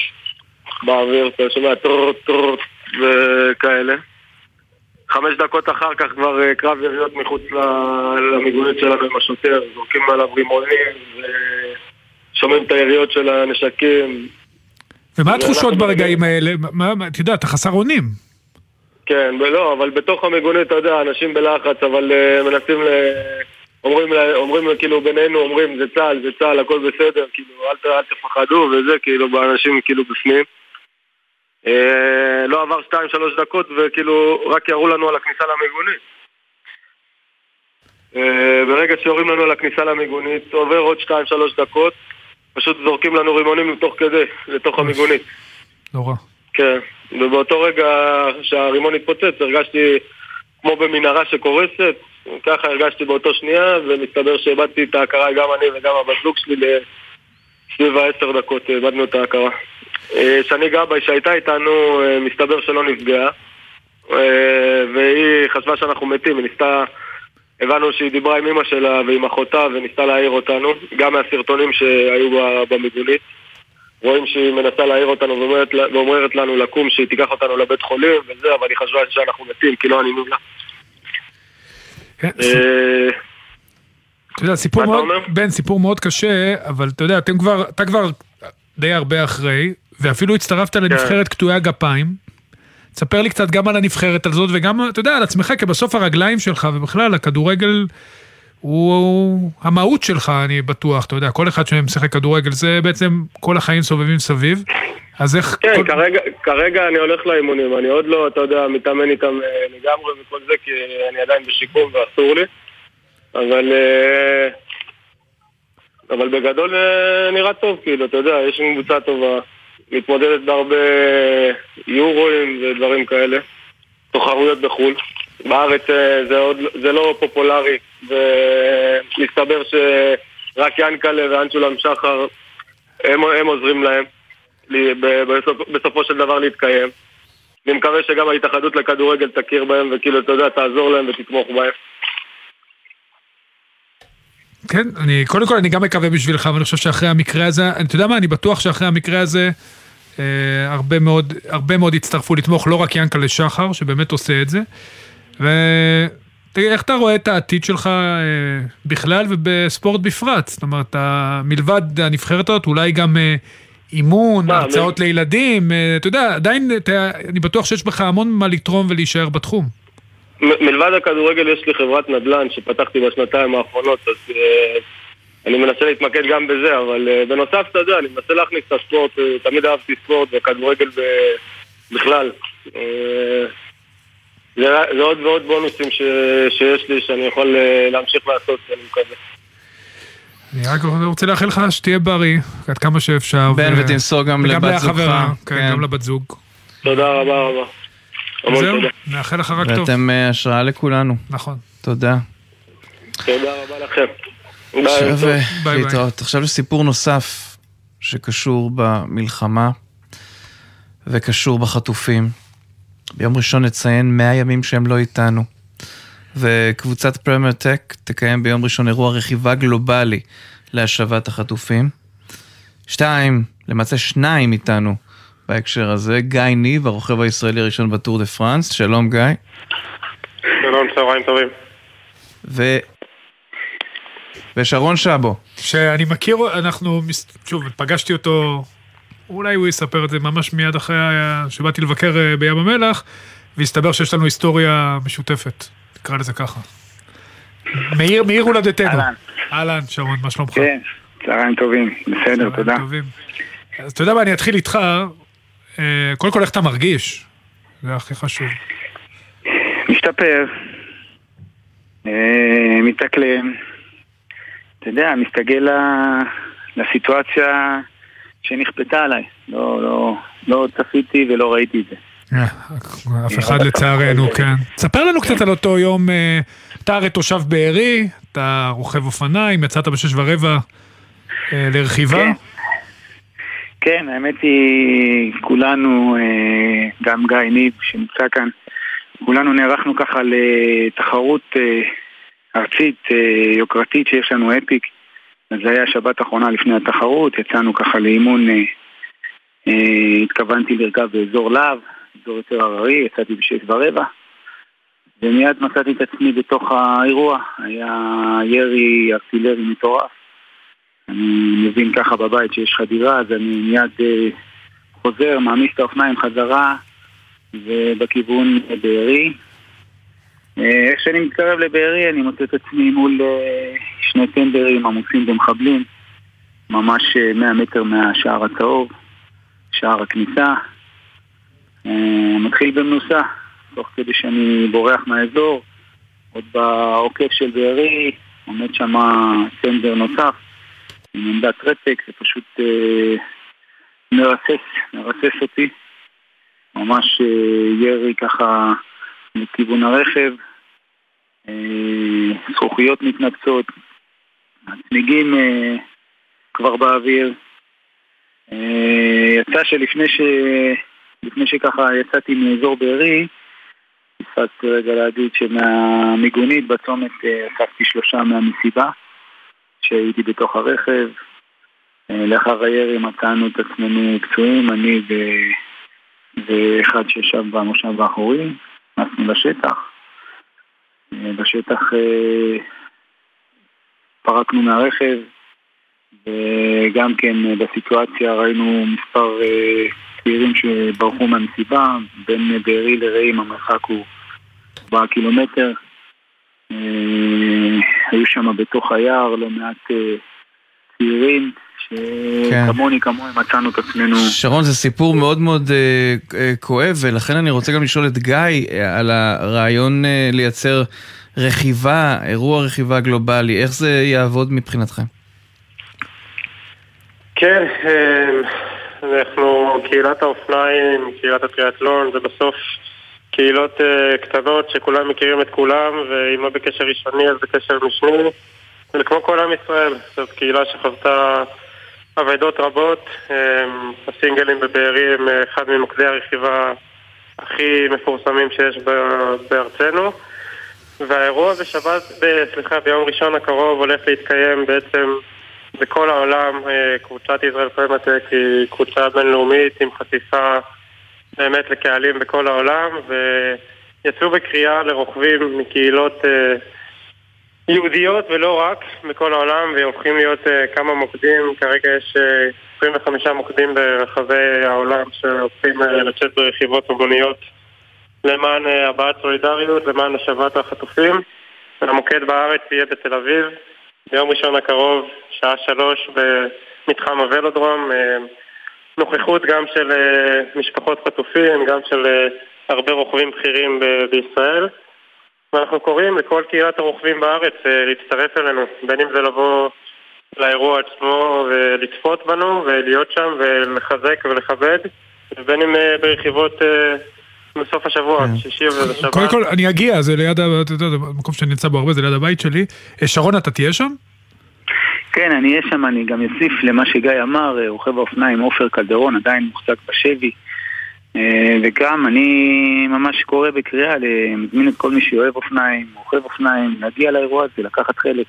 באוויר, אתה שומע טרוט טרוט וכאלה. חמש דקות אחר כך כבר אה, קרב יריות מחוץ למיגונית שלנו עם השוטר, זורקים עליו רימונים ושומעים את היריות של הנשקים. ומה התחושות ברגעים האלה? מה, מה, אתה יודע, אתה חסר אונים. כן, ולא, אבל בתוך המיגונית, אתה יודע, אנשים בלחץ, אבל uh, מנסים ל... אומרים, אומרים כאילו בינינו, אומרים זה צה"ל, זה צה"ל, הכל בסדר, כאילו אל, אל תפחדו וזה, כאילו, באנשים כאילו בפנים. אה, לא עבר שתיים, שלוש דקות, וכאילו רק יראו לנו על הכניסה למיגונית. אה, ברגע שיורים לנו על הכניסה למיגונית, עובר עוד שתיים, שלוש דקות, פשוט זורקים לנו רימונים לתוך כדי, לתוך המיגונית. נורא. כן, ובאותו רגע שהרימון התפוצץ הרגשתי כמו במנהרה שקורסת, ככה הרגשתי באותו שנייה, ומסתבר שאיבדתי את ההכרה גם אני וגם הבת זוג שלי סביב העשר דקות, איבדנו את ההכרה. אה, שני גבאי שהייתה איתנו, אה, מסתבר שלא נפגעה, אה, והיא חשבה שאנחנו מתים, היא ניסתה, הבנו שהיא דיברה עם אמא שלה ועם אחותה וניסתה להעיר אותנו, גם מהסרטונים שהיו במיגונית. רואים שהיא מנסה להעיר אותנו ואומרת, ואומרת לנו לקום שהיא תיקח אותנו לבית חולים וזה, אבל היא חשבה שאנחנו מתים כי לא ענינו לה. כן, אתה יודע, סיפור מאוד, בן, סיפור מאוד קשה, אבל אתה יודע, אתם כבר, אתה כבר די הרבה אחרי, ואפילו הצטרפת לנבחרת קטועי הגפיים. תספר לי קצת גם על הנבחרת הזאת, וגם, אתה יודע, על עצמך, כי בסוף הרגליים שלך, ובכלל, הכדורגל הוא המהות שלך, אני בטוח, אתה יודע, כל אחד שמשחק כדורגל, זה בעצם כל החיים סובבים סביב. אז איך... כן, כל... כרגע, כרגע אני הולך לאימונים, אני עוד לא, אתה יודע, מתאמן איתם אה, לגמרי וכל זה, כי אני עדיין בשיקום ואסור לי. אבל... אה, אבל בגדול אה, נראה טוב, כאילו, אתה יודע, יש קבוצה טובה, מתמודדת בהרבה יורואים ודברים כאלה, תחרויות בחו"ל. בארץ אה, זה, עוד, זה לא פופולרי, ומסתבר שרק ינקלה ואנשולם שחר, הם, הם עוזרים להם בסופ, בסופו של דבר להתקיים. אני מקווה שגם ההתאחדות לכדורגל תכיר בהם וכאילו, אתה יודע, תעזור להם ותתמוך בהם. כן, אני, קודם כל אני גם מקווה בשבילך, ואני חושב שאחרי המקרה הזה, אתה יודע מה, אני בטוח שאחרי המקרה הזה, אה, הרבה מאוד, הרבה מאוד יצטרפו לתמוך, לא רק ינקלה שחר, שבאמת עושה את זה. ותגיד, איך אתה רואה את העתיד שלך אה, בכלל ובספורט בפרט? זאת אומרת, מלבד הנבחרת הזאת, אולי גם אה, אימון, מה, הרצאות לילדים, אה, אתה יודע, עדיין, אתה, אני בטוח שיש בך המון מה לתרום ולהישאר בתחום. מ- מלבד הכדורגל יש לי חברת נדל"ן שפתחתי בשנתיים האחרונות, אז אה, אני מנסה להתמקד גם בזה, אבל אה, בנוסף, אתה יודע, אני מנסה להכניס את הספורט, אה, תמיד אהבתי ספורט וכדורגל ב- בכלל. אה, זה, זה עוד ועוד בונוסים ש, שיש לי שאני יכול אה, להמשיך לעשות, אני מקווה. אני רק רוצה לאחל לך שתהיה בריא, עד כמה שאפשר. בן, ו- ותמסור גם וגם לבת זוגך. לחברה, כן, כן. גם לבת זוג. תודה רבה רבה. זהו. נאחל לך רק טוב. ואתם אה, השראה לכולנו. נכון. תודה. תודה רבה לכם. ביי, עכשיו להתראות. עכשיו לסיפור נוסף שקשור במלחמה וקשור בחטופים. ביום ראשון נציין 100 ימים שהם לא איתנו. וקבוצת פרמייר טק תקיים ביום ראשון אירוע רכיבה גלובלי להשבת החטופים. שתיים, למעשה שניים איתנו בהקשר הזה, גיא ניב, הרוכב הישראלי הראשון בטור דה פרנס, שלום גיא. שלום, צהריים טובים. ו... ושרון שבו. שאני מכיר, אנחנו, שוב, פגשתי אותו, אולי הוא יספר את זה ממש מיד אחרי שבאתי לבקר אה, בים המלח, והסתבר שיש לנו היסטוריה משותפת, נקרא לזה ככה. מעיר, מעיר הולדתנו. אהלן. אהלן, שרון, מה שלומך? כן, צהריים טובים, בסדר, תודה. טובים. אז אתה יודע מה, אני אתחיל איתך, קודם כל איך אתה מרגיש, זה הכי חשוב. משתפר, אה, מתאקלם, אתה יודע, מסתגל לסיטואציה שנכפתה עליי. לא, לא, לא צפיתי ולא ראיתי את זה. אה, אף אחד לצערנו, כן. ספר לנו קצת על אותו יום, אה, אתה הרי תושב בארי, אתה רוכב אופניים, יצאת בשש ורבע אה, לרכיבה. כן. כן, האמת היא, כולנו, אה, גם גיא ניב שנמצא כאן, כולנו נערכנו ככה לתחרות אה, ארצית אה, יוקרתית שיש לנו אפיק. אז זה היה שבת אחרונה לפני התחרות, יצאנו ככה לאימון, התכוונתי לרכב באזור להב, אזור יותר הררי, יצאתי בשש ורבע. ומיד מצאתי את עצמי בתוך האירוע, היה ירי ארטילרי מטורף. אני מבין ככה בבית שיש חדירה, אז אני מיד אה, חוזר, מעמיס את האופניים חזרה, ובכיוון בארי. אה, איך שאני מתקרב לבארי, אני מוצא את עצמי מול אה, שני טנדרים עמוסים במחבלים, ממש אה, 100 מטר מהשער הצהוב, שער הכניסה. אה, מתחיל במנוסה, תוך כדי שאני בורח מהאזור, עוד בעוקף של בארי, עומד שם טנדר נוסף. עם עמדת רפק, זה פשוט אה, מרסס, מרסס אותי. ממש אה, ירי ככה לכיוון הרכב, אה, זכוכיות מתנפצות, הצמיגים אה, כבר באוויר. אה, יצא שלפני ש... לפני שככה יצאתי מאזור בארי, פספסתי רגע להגיד שמהמיגונית בצומת אה, אספתי שלושה מהמסיבה. שהייתי בתוך הרכב. אה, לאחר הירי מצאנו את עצמנו פצועים, אני ו... ואחד שישב במושב האחורי, נכנסנו לשטח. אה, בשטח אה, פרקנו מהרכב, וגם כן בסיטואציה ראינו מספר צעירים שברחו מהמסיבה, בין בארי לרעים המרחק הוא 4 קילומטר. היו שם בתוך היער לא מעט אה, צעירים, שכמוני כמוהם מצאנו את עצמנו. שרון, זה סיפור מאוד מאוד אה, אה, כואב, ולכן אני רוצה גם לשאול את גיא על הרעיון אה, לייצר רכיבה, אירוע רכיבה גלובלי, איך זה יעבוד מבחינתכם? כן, אה, אנחנו קהילת האופניים, קהילת הטריאטלון, זה בסוף קהילות uh, קטנות שכולם מכירים את כולם, ואם לא בקשר ראשוני אז בקשר משני. וכמו כל עם ישראל, זאת קהילה שחוותה אבדות רבות. Um, הסינגלים בבארי הם אחד ממוקדי הרכיבה הכי מפורסמים שיש בארצנו. והאירוע בשבת, סליחה, ביום ראשון הקרוב הולך להתקיים בעצם בכל העולם. קבוצת ישראל פרמטק היא קבוצה בינלאומית עם חשיפה באמת לקהלים בכל העולם, ויצאו בקריאה לרוכבים מקהילות אה, יהודיות ולא רק בכל העולם, והופכים להיות אה, כמה מוקדים, כרגע יש אה, 25 מוקדים ברחבי העולם שהופכים אה, לצאת ברכיבות ומוניות למען אה, הבעת סולידריות, למען השבת החטופים. המוקד בארץ יהיה בתל אביב, ביום ראשון הקרוב, שעה שלוש במתחם הוולודרום. אה, נוכחות גם של uh, משפחות חטופים, גם של uh, הרבה רוכבים בכירים בישראל. ואנחנו קוראים לכל קהילת הרוכבים בארץ uh, להצטרף אלינו, בין אם זה לבוא לאירוע עצמו ולצפות בנו ולהיות שם ולחזק ולכבד, ובין אם ברכיבות בסוף השבוע, כן. שישי ובשבת. קודם כל, אני אגיע, זה ליד, אתה יודע, המקום שאני נמצא בו הרבה, זה ליד הבית שלי. אה, שרון, אתה תהיה שם? כן, אני אהיה שם, אני גם אוסיף למה שגיא אמר, אה, רוכב האופניים עופר קלדרון עדיין מוחזק בשבי. אה, וגם אני ממש קורא בקריאה, מזמין את כל מי שאוהב אופניים, רוכב אופניים, להגיע לאירוע הזה, לקחת חלק.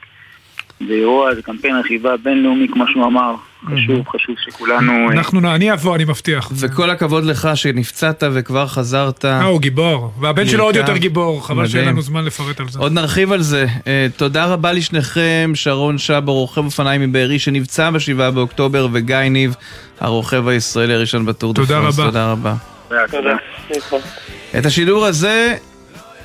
זה אירוע, זה קמפיין רכיבה בינלאומי, כמו שהוא אמר. חשוב, חשוב שכולנו... אה, אנחנו, אני אבוא, אני מבטיח. וכל הכבוד לך שנפצעת וכבר חזרת. אה, הוא גיבור. והבן שלו עוד. יותר גיבור, חבל שאין. לנו זמן לפרט על זה. עוד נרחיב על זה. אה, תודה רבה לשניכם, שרון שבו, רוכב אופניים מבארי שנפצע ב-7 באוקטובר, וגיא ניב, הרוכב הישראלי הראשון בטור דה תודה. רבה. תודה רבה. תודה. את השידור הזה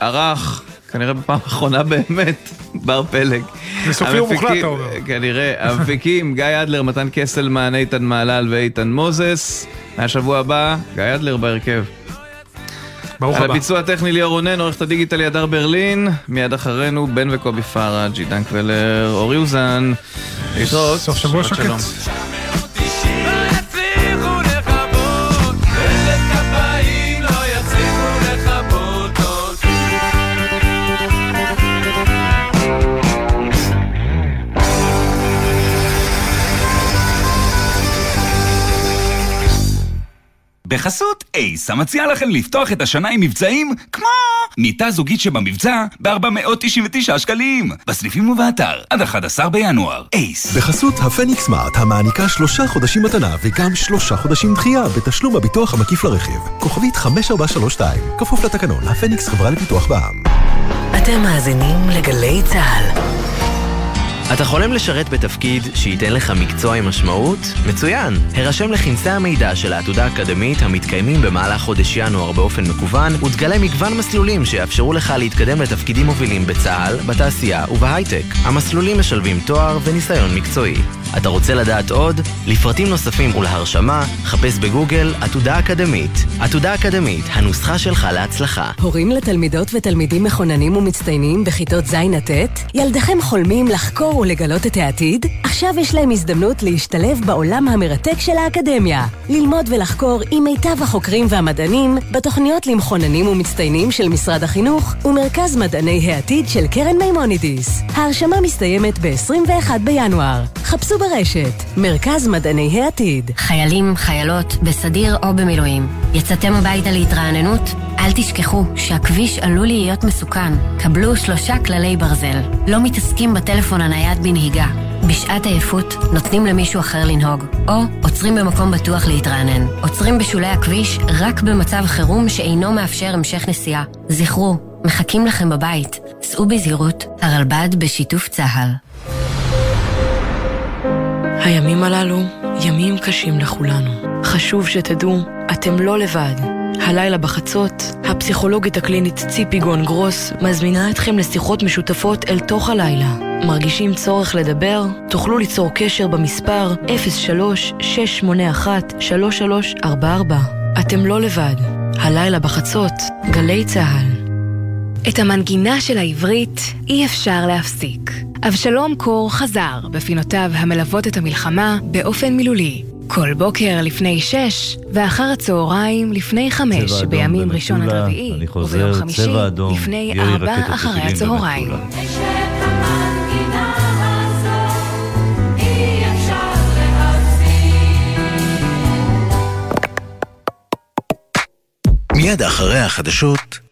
ערך, כנראה בפעם האחרונה באמת, בר פלג. זה סופי המפיקים- ומוחלט, אתה אומר. כנראה. המפיקים, גיא אדלר, מתן קסלמן, איתן מהלל ואיתן מוזס. מהשבוע הבא, גיא אדלר בהרכב. ברוך על הבא. הביצוע הטכני ליאור רונן, עורכת הדיגיטל ידר ברלין, מיד אחרינו בן וקובי פראג', עידן קבלר, אורי אוזן, להתראות. סוף שבוע שקט. בחסות אייס, המציע לכם לפתוח את השנה עם מבצעים כמו מיטה זוגית שבמבצע ב-499 שקלים. בסניפים ובאתר עד 11 בינואר. אייס. בחסות הפניקס סמארט המעניקה שלושה חודשים מתנה וגם שלושה חודשים דחייה בתשלום הביטוח המקיף לרכיב. כוכבית 5432, כפוף לתקנון, הפניקס חברה לפיתוח בע"מ. אתם מאזינים לגלי צה"ל. אתה חולם לשרת בתפקיד שייתן לך מקצוע עם משמעות? מצוין! הרשם לכנסי המידע של העתודה האקדמית המתקיימים במהלך חודש ינואר באופן מקוון ותגלה מגוון מסלולים שיאפשרו לך להתקדם לתפקידים מובילים בצה"ל, בתעשייה ובהייטק. המסלולים משלבים תואר וניסיון מקצועי. אתה רוצה לדעת עוד? לפרטים נוספים ולהרשמה, חפש בגוגל עתודה אקדמית. עתודה אקדמית, הנוסחה שלך להצלחה. הורים לתלמידות ותלמידים מחוננים ומצטיינים בכיתות ז' עד ט'? ילדיכם חולמים לחקור ולגלות את העתיד? עכשיו יש להם הזדמנות להשתלב בעולם המרתק של האקדמיה. ללמוד ולחקור עם מיטב החוקרים והמדענים בתוכניות למחוננים ומצטיינים של משרד החינוך ומרכז מדעני העתיד של קרן מימונידיס. ההרשמה מסתיימת ב-21 בינואר. חפשו ברשת, מרכז מדעני העתיד. חיילים, חיילות, בסדיר או במילואים. יצאתם הביתה להתרעננות? אל תשכחו שהכביש עלול להיות מסוכן. קבלו שלושה כללי ברזל. לא מתעסקים בטלפון הנייד בנהיגה. בשעת עייפות נותנים למישהו אחר לנהוג, או עוצרים במקום בטוח להתרענן. עוצרים בשולי הכביש רק במצב חירום שאינו מאפשר המשך נסיעה. זכרו, מחכים לכם בבית. סעו בזהירות, הרלב"ד בשיתוף צה"ל. הימים הללו ימים קשים לכולנו. חשוב שתדעו, אתם לא לבד. הלילה בחצות, הפסיכולוגית הקלינית ציפי גון גרוס מזמינה אתכם לשיחות משותפות אל תוך הלילה. מרגישים צורך לדבר? תוכלו ליצור קשר במספר 03-681-3344. אתם לא לבד. הלילה בחצות, גלי צה"ל. את המנגינה של העברית אי אפשר להפסיק. אבשלום קור חזר בפינותיו המלוות את המלחמה באופן מילולי. כל בוקר לפני שש, ואחר הצהריים לפני חמש, בימים ראשון עד רביעי, וביום חמישי לפני ארבע אחרי הצהריים. מיד אחרי החדשות